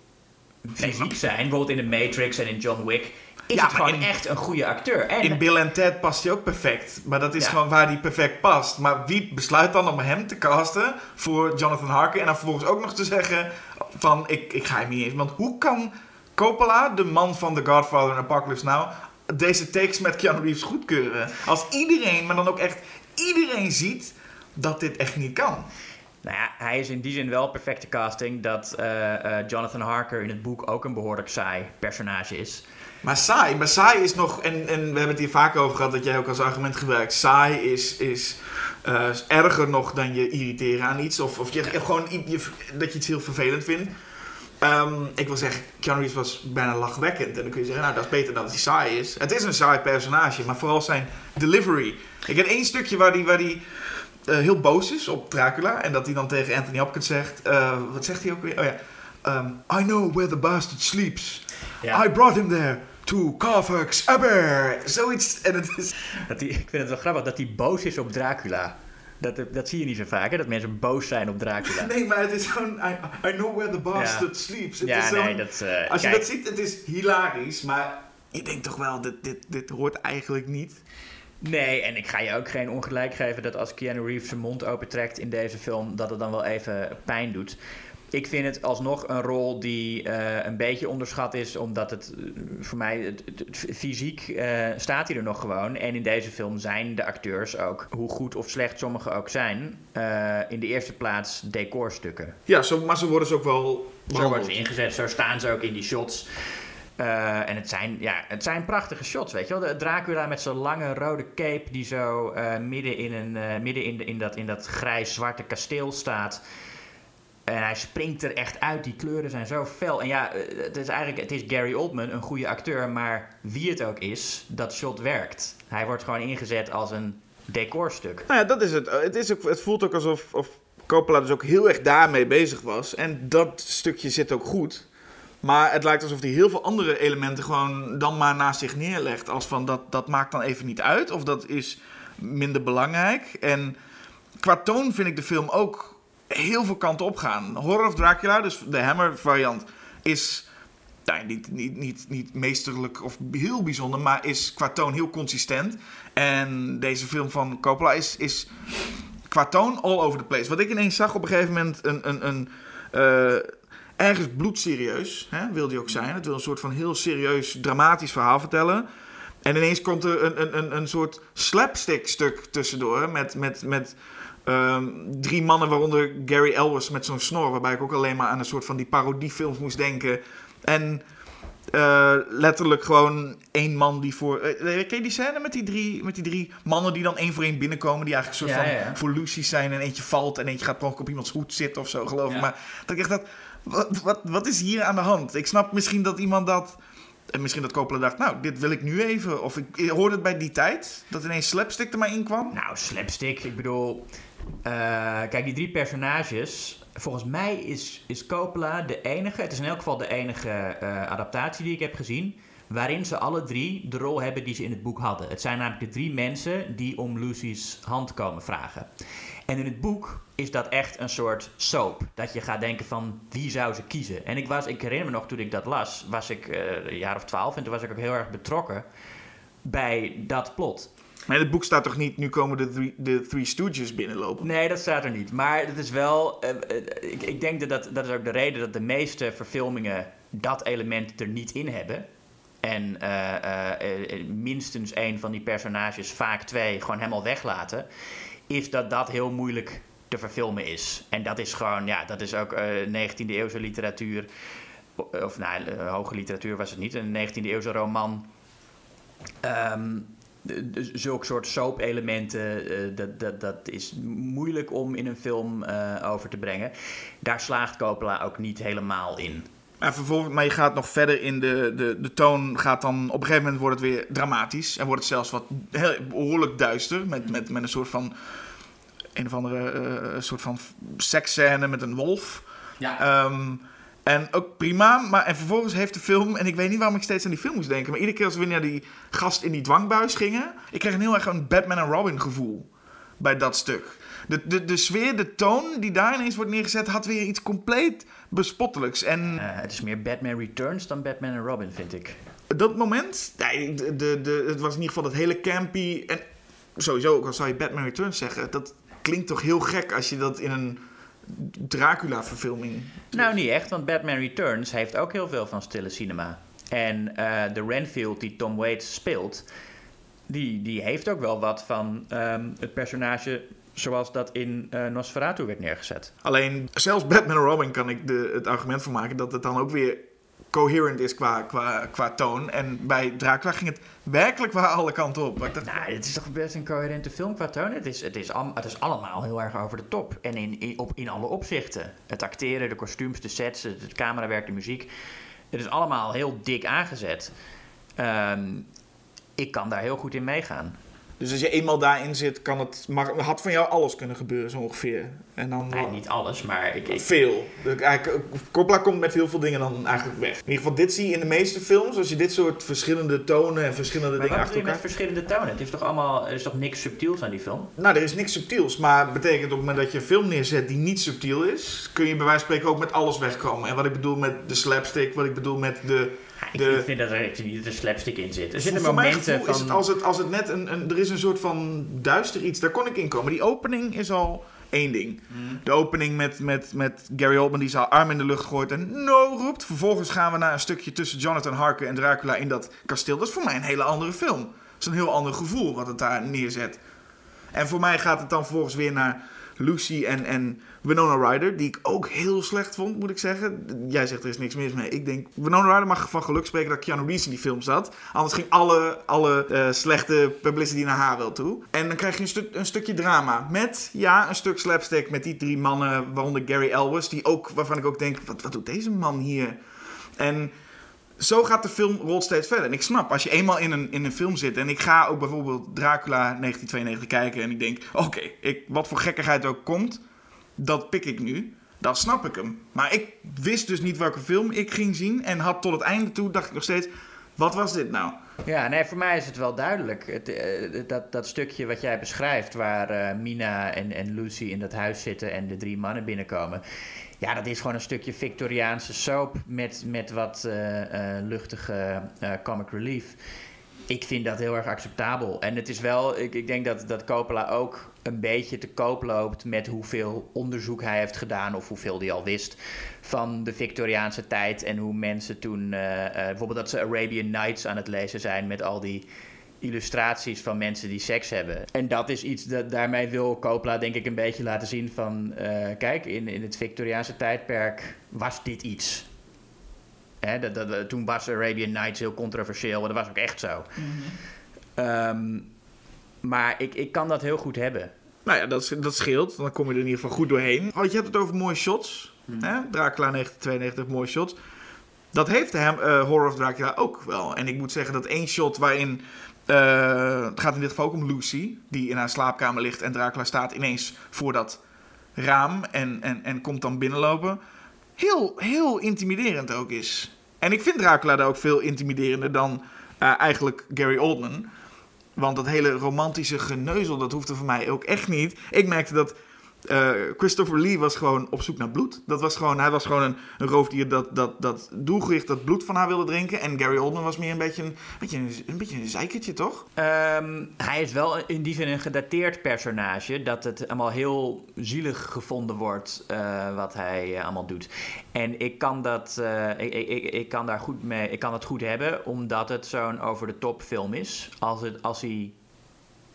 fysiek zijn, bijvoorbeeld in The Matrix en in John Wick, is
Ja,
het
maar
gewoon
in-
echt een goede acteur. En
In Bill en Ted past hij ook perfect. Maar dat is
Ja.
gewoon waar hij perfect past. Maar wie besluit dan om hem te casten voor Jonathan Harker? En dan vervolgens ook nog te zeggen van ik, ik ga hem niet eens. Want hoe kan Coppola, de man van The Godfather en Apocalypse Now, deze takes met Keanu Reeves goedkeuren? Als iedereen, maar dan ook echt iedereen ziet dat dit echt niet kan.
Nou ja, hij is in die zin wel perfecte casting dat eh, eh, Jonathan Harker in het boek ook een behoorlijk saai personage is.
Maar saai, maar saai is nog, en, en we hebben het hier vaak over gehad dat jij ook als argument gebruikt. Saai is, is eh, erger nog dan je irriteren aan iets. Of, of je, gewoon je, dat je iets heel vervelend vindt. Ehm, ik wil zeggen, Keanu Reeves was bijna lachwekkend. En dan kun je zeggen, nou dat is beter dan dat hij saai is. Het is een saai personage, maar vooral zijn delivery. Ik heb één stukje waar hij waar die, eh, heel boos is op Dracula. En dat hij dan tegen Anthony Hopkins zegt, eh, wat zegt hij ook weer? Oh ja, ehm, I know where the bastard sleeps.
Ja.
I brought him there to Carfax Aber. Zoiets. En het is.
Dat hij, ik vind het wel grappig dat hij boos is op Dracula. Dat, dat zie je niet zo vaak, hè? dat mensen boos zijn op Dracula. (laughs)
Nee, maar het is gewoon. I, I know where the bastard sleeps. Het
Ja,
is
nee, dat, eh,
als je dat ziet, het is hilarisch. Maar je denkt toch wel, dit, dit, dit hoort eigenlijk niet.
Nee, en ik ga je ook geen ongelijk geven dat als Keanu Reeves zijn mond opentrekt in deze film, dat het dan wel even pijn doet. Ik vind het alsnog een rol die eh, een beetje onderschat is, omdat het eh, voor mij, het, het- het- fysiek eh, staat hij er nog gewoon. En in deze film zijn de acteurs ook, hoe goed of slecht sommige ook zijn, in de eerste plaats decorstukken.
Ja, zo, maar zo worden ze ook wel.
Zo worden ze ingezet, zo staan ze ook in die shots. Eh, en het zijn, ja, het zijn prachtige shots, weet je wel. De Dracula met zo'n lange rode cape die zo eh, midden, in, een, eh, midden in, de, in, dat, in dat grijs-zwarte kasteel staat. En hij springt er echt uit. Die kleuren zijn zo fel. En ja, het is eigenlijk het is Gary Oldman, een goede acteur. Maar wie het ook is, dat shot werkt. Hij wordt gewoon ingezet als een decorstuk.
Nou ja, dat is het. Het, is ook, het voelt ook alsof of Coppola dus ook heel erg daarmee bezig was. En dat stukje zit ook goed. Maar het lijkt alsof hij heel veel andere elementen gewoon dan maar naast zich neerlegt. Als van dat, dat maakt dan even niet uit. Of dat is minder belangrijk. En qua toon vind ik de film ook heel veel kanten op gaan. Horror of Dracula, dus de Hammer variant, is nou, niet, niet, niet, niet meesterlijk of heel bijzonder, maar is qua toon heel consistent. En deze film van Coppola is, is qua toon all over the place. Wat ik ineens zag op een gegeven moment, een, een, een, eh, ergens bloedserieus, hè, wil die ook zijn. Het wil een soort van heel serieus, dramatisch verhaal vertellen. En ineens komt er een, een, een, een soort slapstick stuk tussendoor met... met, met ehm, drie mannen, waaronder Gary Elwes met zo'n snor. Waarbij ik ook alleen maar aan een soort van die parodiefilms moest denken. En eh, letterlijk gewoon één man die voor... eh, ken je die scène met die, drie, met die drie mannen die dan één voor één binnenkomen? Die eigenlijk een soort
Ja,
van
ja.
voor Lucy's zijn. En eentje valt en eentje gaat per op iemands hoed zitten of zo, geloof ik.
Ja.
Maar dat ik echt dat... Wat, wat, wat is hier aan de hand? Ik snap misschien dat iemand dat... En misschien dat Coppola dacht, nou, dit wil ik nu even. Of ik, hoorde het bij die tijd, dat ineens slapstick er maar in kwam.
Nou, slapstick. Ik bedoel, eh, kijk, die drie personages. Volgens mij is, is Coppola de enige, het is in elk geval de enige eh, adaptatie die ik heb gezien. Waarin ze alle drie de rol hebben die ze in het boek hadden. Het zijn namelijk de drie mensen die om Lucy's hand komen vragen. En in het boek is dat echt een soort soap. Dat je gaat denken van wie zou ze kiezen. En ik, was, ik herinner me nog toen ik dat las, was ik eh, een jaar of twaalf. En toen was ik ook heel erg betrokken bij dat plot.
Maar in het boek staat toch niet, nu komen de Three, de three Stooges binnenlopen?
Nee, dat staat er niet. Maar het is wel. eh, eh, ik, ik denk dat, dat dat is ook de reden dat de meeste verfilmingen dat element er niet in hebben. En minstens één van die personages, vaak twee, gewoon helemaal weglaten. Is dat dat heel moeilijk te verfilmen is. En dat is gewoon, ja, dat is ook eh 19e eeuwse literatuur. Of nou, eh, hoge literatuur was het niet. Een 19e eeuwse roman. Ehm, de- de- zulke soort soap-elementen, eh, dat, dat, dat is moeilijk om in een film eh, over te brengen. Daar slaagt Coppola ook niet helemaal in.
Maar, vervolgens, maar je gaat nog verder in de, de, de toon. Gaat dan, op een gegeven moment wordt het weer dramatisch. En wordt het zelfs wat heel, behoorlijk duister. Met, met, met een soort van. Een of andere eh, soort van seksscène met een wolf.
Ja.
Ehm, en ook prima. Maar en vervolgens heeft de film. En ik weet niet waarom ik steeds aan die film moest denken. Maar iedere keer als we naar die gast in die dwangbuis gingen. Ik kreeg een heel erg een Batman en Robin gevoel. Bij dat stuk. De, de, de sfeer, de toon die daar ineens wordt neergezet. had weer iets compleet bespottelijks. En.
Eh, het is meer Batman Returns dan Batman en Robin, vind ik.
dat moment, nee, de, de, de, het was in ieder geval dat hele campy. En sowieso, ook al zou je Batman Returns zeggen, dat klinkt toch heel gek als je dat in een Dracula-verfilming.
Nou, niet echt, want Batman Returns heeft ook heel veel van stille cinema. En eh, de Renfield die Tom Waits speelt, die, die heeft ook wel wat van ehm, het personage zoals dat in eh, Nosferatu werd neergezet.
Alleen, zelfs Batman en Robin kan ik de, het argument voor maken dat het dan ook weer coherent is qua, qua, qua toon. En bij Dracula ging het werkelijk waar alle kanten op. Maar
Nou, het is toch best een coherente film qua toon. Het is, het is, het is allemaal heel erg over de top. En in, in, op, in alle opzichten. Het acteren, de kostuums, de sets, het, het camerawerk, de muziek. Het is allemaal heel dik aangezet. Ehm, ik kan daar heel goed in meegaan.
Dus als je eenmaal daarin zit, kan het, mag, had van jou alles kunnen gebeuren zo ongeveer. En dan
Nee, niet alles, maar ik, ik,
Veel. Eigenlijk, Coppola komt met heel veel dingen dan eigenlijk weg. In ieder geval, dit zie je in de meeste films. Als je dit soort verschillende tonen en verschillende
Maar
dingen achter
je met
elkaar...
verschillende tonen? Het is toch allemaal, er is toch niks subtiels aan die film?
Nou, er is niks subtiels. Maar betekent op het moment dat je een film neerzet die niet subtiel is... kun je bij wijze van spreken ook met alles wegkomen. En wat ik bedoel met de slapstick, wat ik bedoel met de...
Ik vind dat er echt niet de slapstick in zit. Er zitten
voor
momenten van...
is het als het, als het net een, een... Er is een soort van duister iets. Daar kon ik in komen. Die opening is al één ding.
Mhm.
De opening met, met, met Gary Oldman die zijn arm in de lucht gooit en no roept. Vervolgens gaan we naar een stukje tussen Jonathan Harker en Dracula in dat kasteel. Dat is voor mij een hele andere film. Dat is een heel ander gevoel wat het daar neerzet. En voor mij gaat het dan vervolgens weer naar Lucy en, en Winona Ryder, die ik ook heel slecht vond, moet ik zeggen. Jij zegt er is niks mis mee. Ik denk, Winona Ryder mag van geluk spreken dat Keanu Reeves in die film zat. Anders ging alle, alle eh, slechte publicity naar haar wel toe. En dan krijg je een, stuk, een stukje drama. Met, ja, een stuk slapstick met die drie mannen, waaronder Gary Elwes, die ook, waarvan ik ook denk, wat, wat doet deze man hier? En zo gaat de film rolt steeds verder. En ik snap, als je eenmaal in een, in een film zit... en ik ga ook bijvoorbeeld Dracula 1992 kijken... en ik denk, oké, wat voor gekkigheid ook komt... dat pik ik nu. Dan snap ik hem. Maar ik wist dus niet welke film ik ging zien... en had tot het einde toe, dacht ik nog steeds... wat was dit nou?
Ja, nee, voor mij is het wel duidelijk. Het, eh, dat, dat stukje wat jij beschrijft, waar eh, Mina en, en Lucy in dat huis zitten en de drie mannen binnenkomen. Ja, dat is gewoon een stukje Victoriaanse soap met, met wat eh, luchtige comic relief. Ik vind dat heel erg acceptabel. En het is wel, ik, ik denk dat, dat Coppola ook een beetje te koop loopt met hoeveel onderzoek hij heeft gedaan of hoeveel hij al wist van de Victoriaanse tijd en hoe mensen toen, eh, eh, bijvoorbeeld dat ze Arabian Nights aan het lezen zijn met al die illustraties van mensen die seks hebben. En dat is iets dat daarmee wil Coppola denk ik een beetje laten zien van, eh, kijk, in, in het Victoriaanse tijdperk was dit iets. Hè, dat, dat, toen was Arabian Nights heel controversieel, maar dat was ook echt zo. Ehm, maar ik, ik kan dat heel goed hebben.
Nou ja, dat, dat scheelt. Dan kom je er in ieder geval goed doorheen. Oh, je hebt het over mooie shots. Hè? Dracula 1992, mooie shots. Dat heeft hem, eh, Horror of Dracula ook wel. En ik moet zeggen dat één shot waarin... eh, het gaat in dit geval ook om Lucy, die in haar slaapkamer ligt... en Dracula staat ineens voor dat raam en, en, en komt dan binnenlopen. Heel, heel intimiderend ook is. En ik vind Dracula daar ook veel intimiderender dan eh, eigenlijk Gary Oldman... Want dat hele romantische geneuzel, dat hoefde voor mij ook echt niet. Ik merkte dat eh, Christopher Lee was gewoon op zoek naar bloed. Dat was gewoon, hij was gewoon een, een roofdier dat, dat, dat doelgericht dat bloed van haar wilde drinken. En Gary Oldman was meer een beetje een, beetje een, een, beetje een zeikertje, toch?
Ehm, hij is wel in die zin een gedateerd personage. Dat het allemaal heel zielig gevonden wordt eh, wat hij eh, allemaal doet. En ik kan, dat, ik, ik, ik, kan daar goed mee, ik kan het goed hebben, omdat het zo'n over de top film is. Als, het, als hij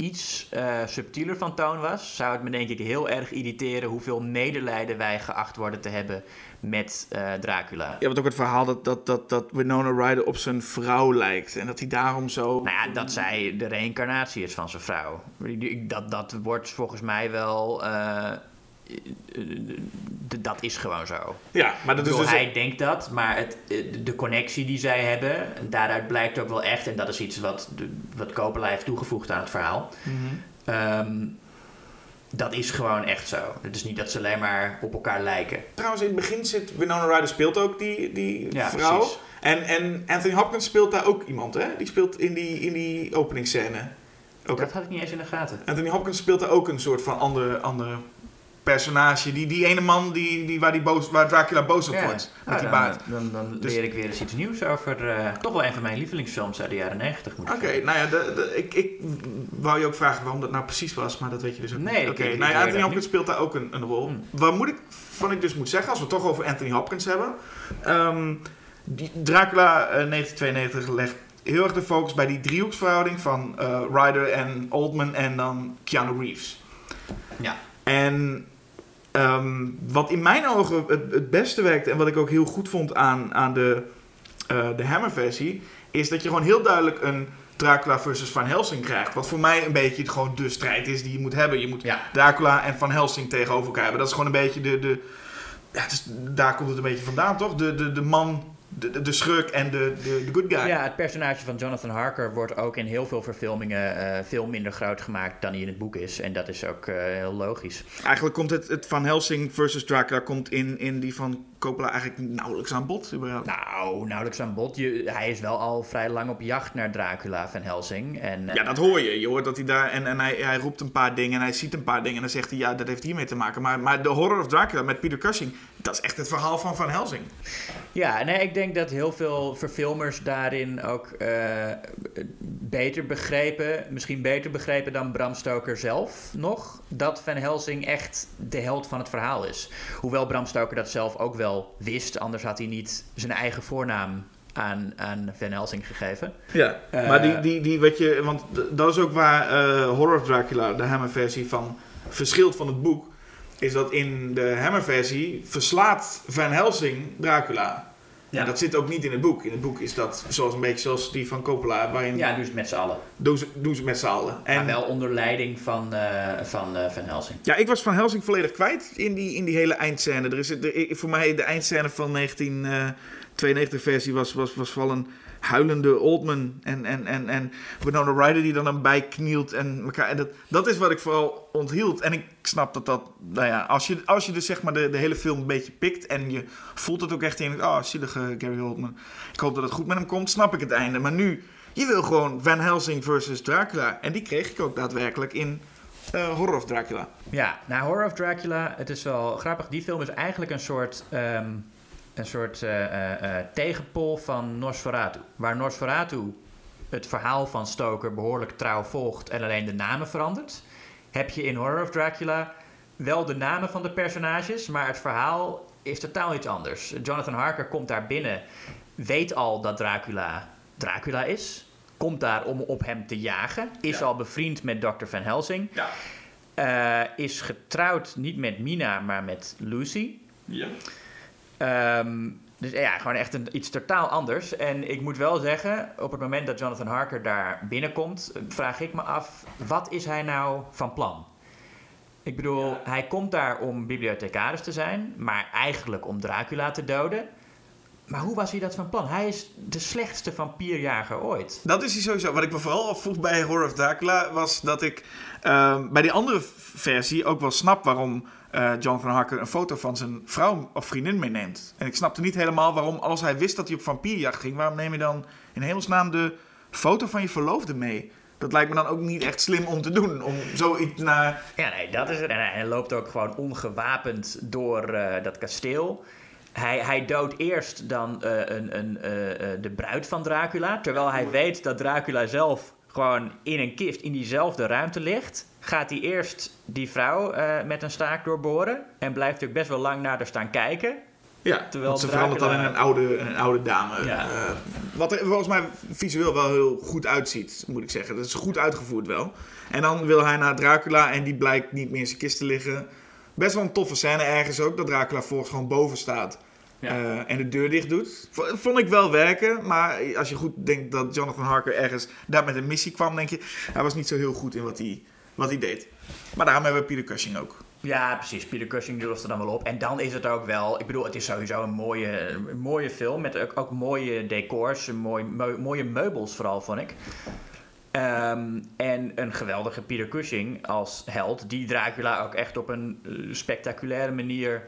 iets eh, subtieler van toon was, zou het me denk ik heel erg irriteren hoeveel medelijden wij geacht worden te hebben met eh, Dracula.
Je hebt ook het verhaal dat, dat, dat, dat Winona Ryder op zijn vrouw lijkt. En dat hij daarom zo...
Nou ja, dat zij de reïncarnatie is van zijn vrouw. Dat, dat wordt volgens mij wel. eh, dat is gewoon zo.
Ja, maar dat is
bedoel,
dus...
hij denkt dat, maar het, eh, de connectie die zij hebben, daaruit blijkt ook wel echt, en dat is iets wat, wat Coppola heeft toegevoegd aan het verhaal.
Mhm.
Ehm, dat is gewoon echt zo. Het is niet dat ze alleen maar op elkaar lijken.
Trouwens, in het begin zit Winona Ryder speelt ook die, die
Ja,
vrouw.
precies.
En, en Anthony Hopkins speelt daar ook iemand, hè? Die speelt in die, in die openingsscène. Ook,
Dat had ik niet eens in de gaten.
Anthony Hopkins speelt daar ook een soort van ander, ander personage. Die, die ene man die, die, waar, die boos, waar Dracula boos op wordt. Met
Ah,
die
dan,
baard.
Dan, dan
Dus-
leer ik weer eens iets nieuws over eh, toch wel een van mijn lievelingsfilms uit de jaren 90. Moet ik
Oké, nou ja, de, de- ik, ik wou je ook vragen waarom dat nou precies was, maar dat weet je dus ook
Nee,
niet. Oké, nou ja, Anthony Hopkins speelt daar ook een, een rol.
Hmm.
Wat moet ik van ik dus moet zeggen, als we het toch over Anthony Hopkins hebben. Ehm, die Dracula eh, 1992 legt heel erg de focus bij die driehoeksverhouding van eh Ryder en Oldman en dan Keanu Reeves.
Ja.
En ehm, wat in mijn ogen het, het beste werkte en wat ik ook heel goed vond aan, aan de, eh, de Hammer-versie, is dat je gewoon heel duidelijk een Dracula versus Van Helsing krijgt. Wat voor mij een beetje gewoon de strijd is die je moet hebben. Je moet
Ja.
Dracula en Van Helsing tegenover elkaar hebben. Dat is gewoon een beetje de... de ja, daar komt het een beetje vandaan, toch? De, de, de man, de, de- de schurk en de, de, de good guy.
Ja, het personage van Jonathan Harker wordt ook in heel veel verfilmingen eh, veel minder groot gemaakt dan hij in het boek is. En dat is ook eh, heel logisch.
Eigenlijk komt het, het Van Helsing versus Dracula komt in, in die van Coppola eigenlijk nauwelijks aan bod. überhaupt.
Nou, nauwelijks aan bod. Je, hij is wel al vrij lang op jacht naar Dracula van Helsing. En,
Ja, dat hoor je. Je hoort dat hij daar... En, en hij, hij roept een paar dingen en hij ziet een paar dingen. En dan zegt hij, ja, dat heeft hiermee te maken. Maar, maar de Horror of Dracula met Peter Cushing... dat is echt het verhaal van Van Helsing.
Ja, nee, ik denk dat heel veel verfilmers daarin ook eh, beter begrepen, misschien beter begrepen dan Bram Stoker zelf nog, dat Van Helsing echt de held van het verhaal is. Hoewel Bram Stoker dat zelf ook wel wist, anders had hij niet zijn eigen voornaam aan, aan Van Helsing gegeven.
Ja,
Eh,
maar die, die, die, weet je... Want dat is ook waar eh, Horror Dracula, de Hammer-versie van... verschilt van het boek. Is dat in de Hammer-versie verslaat Van Helsing Dracula.
Ja.
En dat zit ook niet in het boek. In het boek is dat zoals een beetje zoals die van Coppola. Waarin
Ja, dus met z'n allen.
doen, ze, doen ze met z'n allen. En,
Maar wel onder leiding van, eh, van eh, Van Helsing.
Ja, ik was Van Helsing volledig kwijt in die, in die hele eindscène. Er is, er, voor mij de eindscène van 1992 versie was, was, was vooral een huilende Oldman en, en, en, en Winona Ryder die dan bij knielt. En, elkaar, en dat, dat is wat ik vooral onthield. En ik snap dat dat, nou ja, als je, als je dus zeg maar de, de hele film een beetje pikt en je voelt het ook echt in, oh, zielige Gary Oldman. Ik hoop dat het goed met hem komt, snap ik het einde. Maar nu, je wil gewoon Van Helsing versus Dracula. En die kreeg ik ook daadwerkelijk in eh, Horror of Dracula.
Ja, nou Horror of Dracula, het is wel grappig. Die film is eigenlijk een soort, ehm, een soort eh, eh, eh, tegenpol van Nosferatu. Waar Nosferatu het verhaal van Stoker behoorlijk trouw volgt en alleen de namen verandert, heb je in Horror of Dracula wel de namen van de personages, maar het verhaal is totaal iets anders. Jonathan Harker komt daar binnen, weet al dat Dracula Dracula is, komt daar om op hem te jagen, is al bevriend met Dr. Van Helsing.
Ja.
Is getrouwd niet met Mina, maar met Lucy.
Ja.
Ehm, dus ja, gewoon echt een, iets totaal anders. En ik moet wel zeggen, op het moment dat Jonathan Harker daar binnenkomt, eh, vraag ik me af, wat is hij nou van plan? Ik bedoel, hij komt daar om bibliothecaris te zijn, maar eigenlijk om Dracula te doden. Maar hoe was hij dat van plan? Hij is de slechtste vampierjager ooit.
Dat is hij sowieso. Wat ik me vooral afvroeg bij Horror of Dracula was dat ik ehm, bij die andere versie ook wel snap waarom eh John van Harker een foto van zijn vrouw of vriendin meeneemt. En ik snapte niet helemaal waarom, als hij wist dat hij op vampierjacht ging, waarom neem je dan in hemelsnaam de foto van je verloofde mee? Dat lijkt me dan ook niet echt slim om te doen. Om zoiets naar.
Ja, nee, dat is het. En hij hij loopt ook gewoon ongewapend door eh, dat kasteel. Hij, hij doodt eerst dan eh, een, een, eh, eh, de bruid van Dracula. Terwijl hij weet dat Dracula zelf gewoon in een kist in diezelfde ruimte ligt. Gaat hij eerst die vrouw met een staak doorboren. En blijft ook best wel lang naar haar staan kijken.
Ja,
Terwijl
ze verandert dan in
Dracula-
een oude, een oude dame.
Ja.
Wat er volgens mij visueel wel heel goed uitziet, moet ik zeggen. Dat is goed uitgevoerd wel. En dan wil hij naar Dracula en die blijkt niet meer in zijn kist te liggen. Best wel een toffe scène ergens ook, dat Dracula volgens gewoon boven staat.
Ja.
eh, en de deur dicht doet. Vond ik wel werken, maar als je goed denkt dat Jonathan Harker ergens daar met een missie kwam, denk je, hij was niet zo heel goed in wat hij, wat hij deed. Maar daarom hebben we Peter Cushing ook.
Ja, precies. Peter Cushing durft er dan wel op. En dan is het ook wel... Ik bedoel, het is sowieso een mooie, een mooie film. Met ook, ook mooie decors. Mooi, mooie meubels vooral, vond ik. Ehm, en een geweldige Peter Cushing als held. Die Dracula ook echt op een eh, spectaculaire manier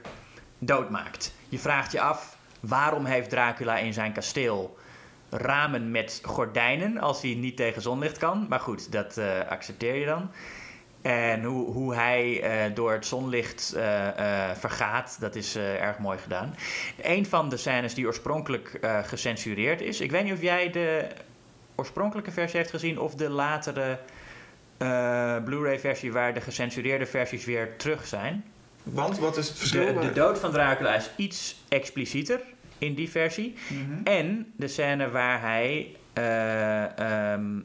doodmaakt. Je vraagt je af... Waarom heeft Dracula in zijn kasteel ramen met gordijnen als hij niet tegen zonlicht kan? Maar goed, dat eh, accepteer je dan. En hoe, hoe hij eh, door het zonlicht vergaat, dat is erg mooi gedaan. Een van de scènes die oorspronkelijk gecensureerd is. Ik weet niet of jij de oorspronkelijke versie heeft gezien of de latere eh, Blu-ray versie waar de gecensureerde versies weer terug zijn.
Want, wat is het verschil?
De, de dood van Dracula is iets explicieter in die versie.
Mhm.
En de scène waar hij eh, ehm,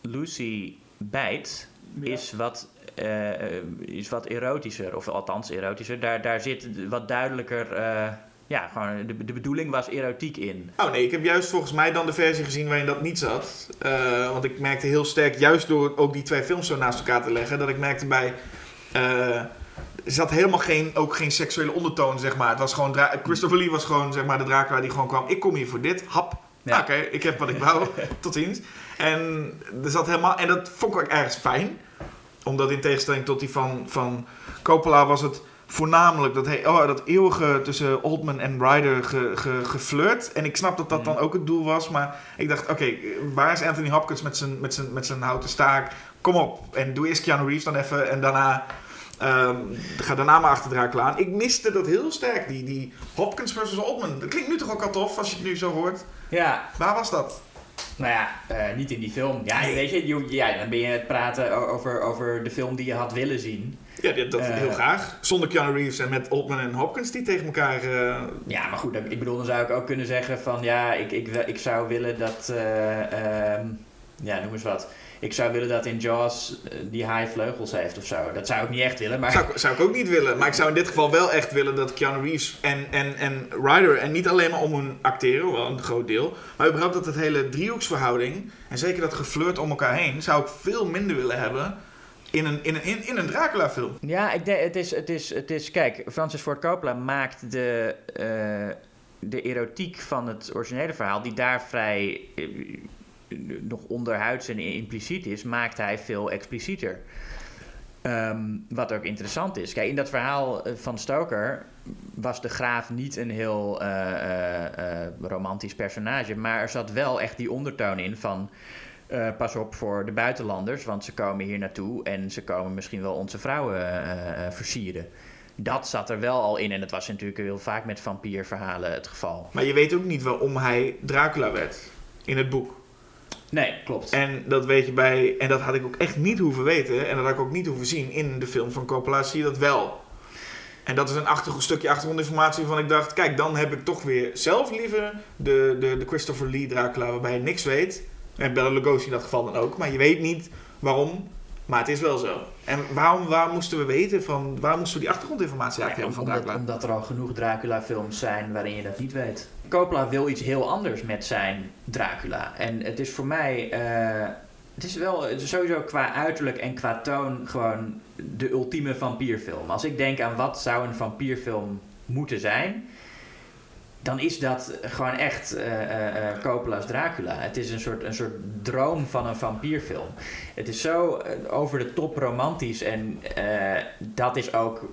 Lucy bijt, is, wat, eh, is wat erotischer. Of althans erotischer. Daar, daar zit wat duidelijker... ja, gewoon de, de bedoeling was erotiek in.
Oh nee, ik heb juist volgens mij dan de versie gezien waarin dat niet zat. Eh, want ik merkte heel sterk, juist door ook die twee films zo naast elkaar te leggen, dat ik merkte bij. eh, er zat helemaal geen, ook geen seksuele ondertoon, zeg maar. Het was gewoon Christopher Lee was gewoon zeg maar, de Dracula die gewoon kwam. Ik kom hier voor dit, hap.
Ja.
Oké, ik heb wat ik wou. (laughs) Tot ziens. En er zat helemaal. En dat vond ik ook ergens fijn. Omdat in tegenstelling tot die van, van Coppola was het voornamelijk dat, he, oh, dat eeuwige tussen Oldman en Ryder ge, ge, geflirt. En ik snap dat dat dan ook het doel was. Maar ik dacht, oké, waar is Anthony Hopkins met zijn, met, zijn, met zijn houten staak? Kom op. En doe eerst Keanu Reeves dan even. En daarna... ehm, ga daarna maar achter Dracula aan. Ik miste dat heel sterk. Die, die Hopkins versus Oldman. Dat klinkt nu toch ook al tof als je het nu zo hoort.
Ja,
Waar was dat?
Nou ja, eh, niet in die film. Ja, weet je, ja, dan ben je het praten over, over de film die je had willen zien.
Ja, dat,
Eh.
heel graag. Zonder Keanu Reeves en met Oldman en Hopkins die tegen elkaar... eh,
Ja, maar goed, dan- ik bedoel, dan zou ik ook kunnen zeggen van ja, ik, ik, ik zou willen dat, eh, ehm, ja, noem eens wat. Ik zou willen dat in Jaws eh, die haai vleugels heeft of zo. Dat zou ik niet echt willen, maar
Zou, ik- zou ik ook niet willen. Maar ik zou in dit geval wel echt willen dat Keanu Reeves en, en, en Ryder... en niet alleen maar om hun acteren, wel een groot deel... maar überhaupt dat het hele driehoeksverhouding... en zeker dat geflirt om elkaar heen... zou ik veel minder willen hebben in een, in een, in, in een Dracula-film.
Ja, ik denk, het is, het is, het is, kijk, Francis Ford Coppola maakt de, eh, de erotiek van het originele verhaal, die daar vrij eh, nog onderhuids en impliciet is, maakt hij veel explicieter. Ehm, wat ook interessant is. Kijk, in dat verhaal eh, van Stoker was de graaf niet een heel eh, eh, romantisch personage, maar er zat wel echt die ondertoon in van. pas op voor de buitenlanders, want ze komen hier naartoe en ze komen misschien wel onze vrouwen versieren. Dat zat er wel al in en dat was natuurlijk heel vaak met vampierverhalen het geval.
Maar je weet ook niet waarom hij Dracula werd in het boek.
Nee, klopt.
En dat weet je bij... En dat had ik ook echt niet hoeven weten... en dat had ik ook niet hoeven zien in de film van Coppola... zie je dat wel. En dat is een stukje achtergrondinformatie waarvan ik dacht... kijk, dan heb ik toch weer zelf liever de, de, de Christopher Lee Dracula... waarbij je niks weet. En Bela Lugosi in dat geval dan ook. Maar je weet niet waarom... Maar het is wel zo. En waarom, waar moesten we weten van... Waar moesten we die achtergrondinformatie eigenlijk
Ja,
hebben van
omdat,
Dracula?
omdat er al genoeg Dracula-films zijn waarin je dat niet weet. Coppola wil iets heel anders met zijn Dracula. En het is voor mij... eh, het is wel sowieso qua uiterlijk en qua toon gewoon de ultieme vampierfilm. Als ik denk aan wat zou een vampierfilm moeten zijn... dan is dat gewoon echt eh, Coppola's Dracula. Het is een soort, een soort droom van een vampierfilm. Het is zo over de top romantisch en dat is ook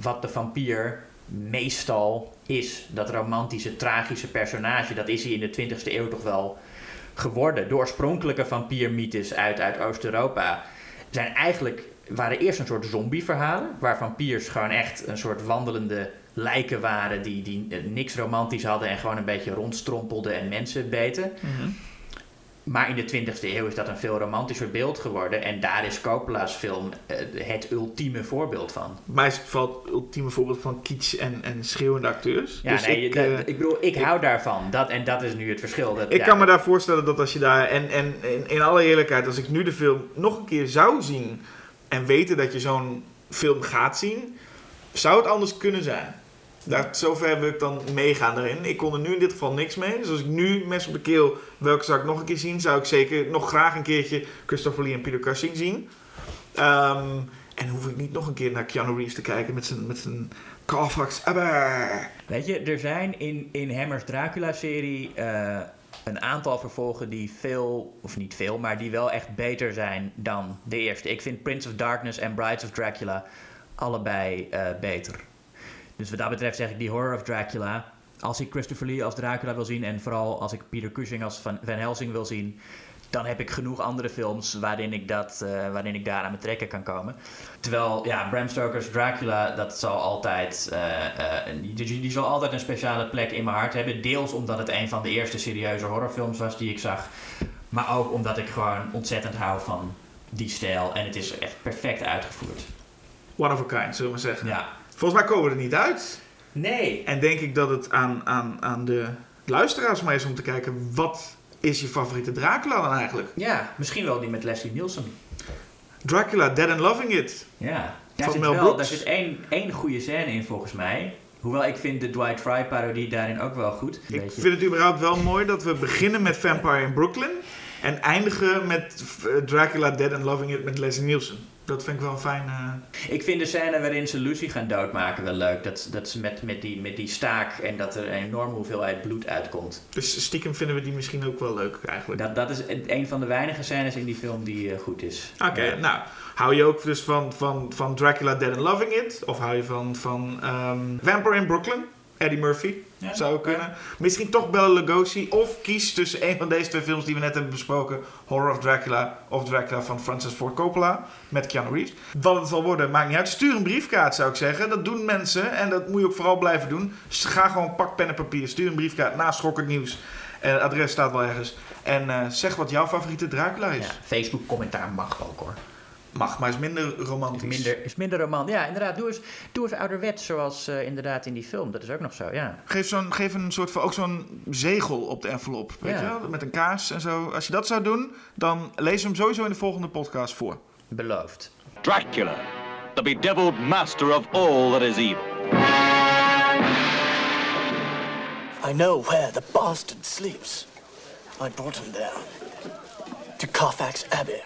wat de vampier meestal is. Dat romantische, tragische personage, dat is hij in de 20e eeuw toch wel geworden. De oorspronkelijke vampiermythes uit, uit Oost-Europa zijn eigenlijk, waren eerst een soort zombieverhalen, waar vampiers gewoon echt een soort wandelende lijken waren die, die eh, niks romantisch hadden en gewoon een beetje rondstrompelden en mensen beten.
Mhm.
Maar in de 20e eeuw is dat een veel romantischer beeld geworden. En daar is Coppola's film eh, het ultieme voorbeeld van.
Mij is het vooral het ultieme voorbeeld van kitsch en, en schreeuwende acteurs.
Ja,
Dus
nee,
ik, eh,
ik bedoel, ik hou daarvan. Dat, en dat is nu het verschil. Dat,
Ik
ja,
kan me daar voorstellen dat als je daar, en, en in, in alle eerlijkheid, als ik nu de film nog een keer zou zien en weten dat je zo'n film gaat zien, zou het anders kunnen zijn. Daar, zover wil ik dan meegaan erin. Ik kon er nu in dit geval niks mee. Dus als ik nu mes op de keel, welke zou ik nog een keer zien, zou ik zeker nog graag een keertje Christopher Lee en Peter Cushing zien. Ehm, en hoef ik niet nog een keer naar Keanu Reeves te kijken met zijn, met zijn Carfax. Aber.
Weet je, er zijn in, in Hammers Dracula-serie eh, een aantal vervolgen die veel, of niet veel, maar die wel echt beter zijn dan de eerste. Ik vind Prince of Darkness en Brides of Dracula allebei eh, beter. Dus wat dat betreft zeg ik die Horror of Dracula. Als ik Christopher Lee als Dracula wil zien en vooral als ik Peter Cushing als Van, Van Helsing wil zien, dan heb ik genoeg andere films waarin ik, dat, eh, waarin ik daar aan mijn trekken kan komen. Terwijl, ja, Bram Stoker's Dracula, dat zal altijd, eh, eh, die, die zal altijd een speciale plek in mijn hart hebben. Deels omdat het een van de eerste serieuze horrorfilms was die ik zag. Maar ook omdat ik gewoon ontzettend hou van die stijl. En het is echt perfect uitgevoerd.
One of a kind, zullen we zeggen.
Ja.
Volgens mij komen we er niet uit.
Nee.
En denk ik dat het aan, aan, aan de luisteraars maar is om te kijken... wat is je favoriete Dracula dan eigenlijk?
Ja, misschien wel die met Leslie Nielsen.
Dracula, Dead and Loving It.
Ja, daar
Van
zit
Mel
wel,
Brooks.
daar zit één, één goede scène in volgens mij. Hoewel ik vind de Dwight Fry parodie daarin ook wel goed.
Ik
Beetje-
vind het überhaupt wel mooi dat we beginnen met Vampire in Brooklyn... en eindigen met eh, Dracula, Dead and Loving It met Leslie Nielsen. Dat vind ik wel een fijn...
Ik vind de scène waarin ze Lucy gaan doodmaken wel leuk. Dat, dat ze met, met, die, met die staak en dat er een enorme hoeveelheid bloed uitkomt.
Dus stiekem vinden we die misschien ook wel leuk eigenlijk.
Dat, dat is een van de weinige scènes in die film die eh, goed is.
Oké,
Ja.
nou, hou je ook dus van, van, van Dracula Dead and Loving It? Of hou je van, van ehm, Vampire in Brooklyn? Eddie Murphy,
Ja,
zou kunnen. Misschien toch Bela Lugosi. Of kies tussen een van deze twee films die we net hebben besproken. Horror of Dracula of Dracula van Francis Ford Coppola met Keanu Reeves. Wat het zal worden, maakt niet uit. Stuur een briefkaart zou ik zeggen. Dat doen mensen en dat moet je ook vooral blijven doen. Dus ga gewoon pak pen en papier. Stuur een briefkaart na Schokkend Nieuws. En het adres staat wel ergens. En eh, zeg wat jouw favoriete Dracula is.
Ja, Facebook commentaar mag ook hoor.
Mag, maar is minder
Is
romantisch.
minder, is minder roman. Ja, inderdaad. Doe eens, doe eens ouderwets zoals eh, inderdaad in die film. Dat is ook nog zo, ja.
Geef, zo'n, geef een soort van, ook zo'n zegel op de envelop, weet
Ja.
je wel? Met een kaars en zo. Als je dat zou doen, dan lees hem sowieso in de volgende podcast voor.
Beloofd.
Dracula, the bedeviled master of all that is evil.
I know where the bastard sleeps. I brought him there. To Carfax Abbey.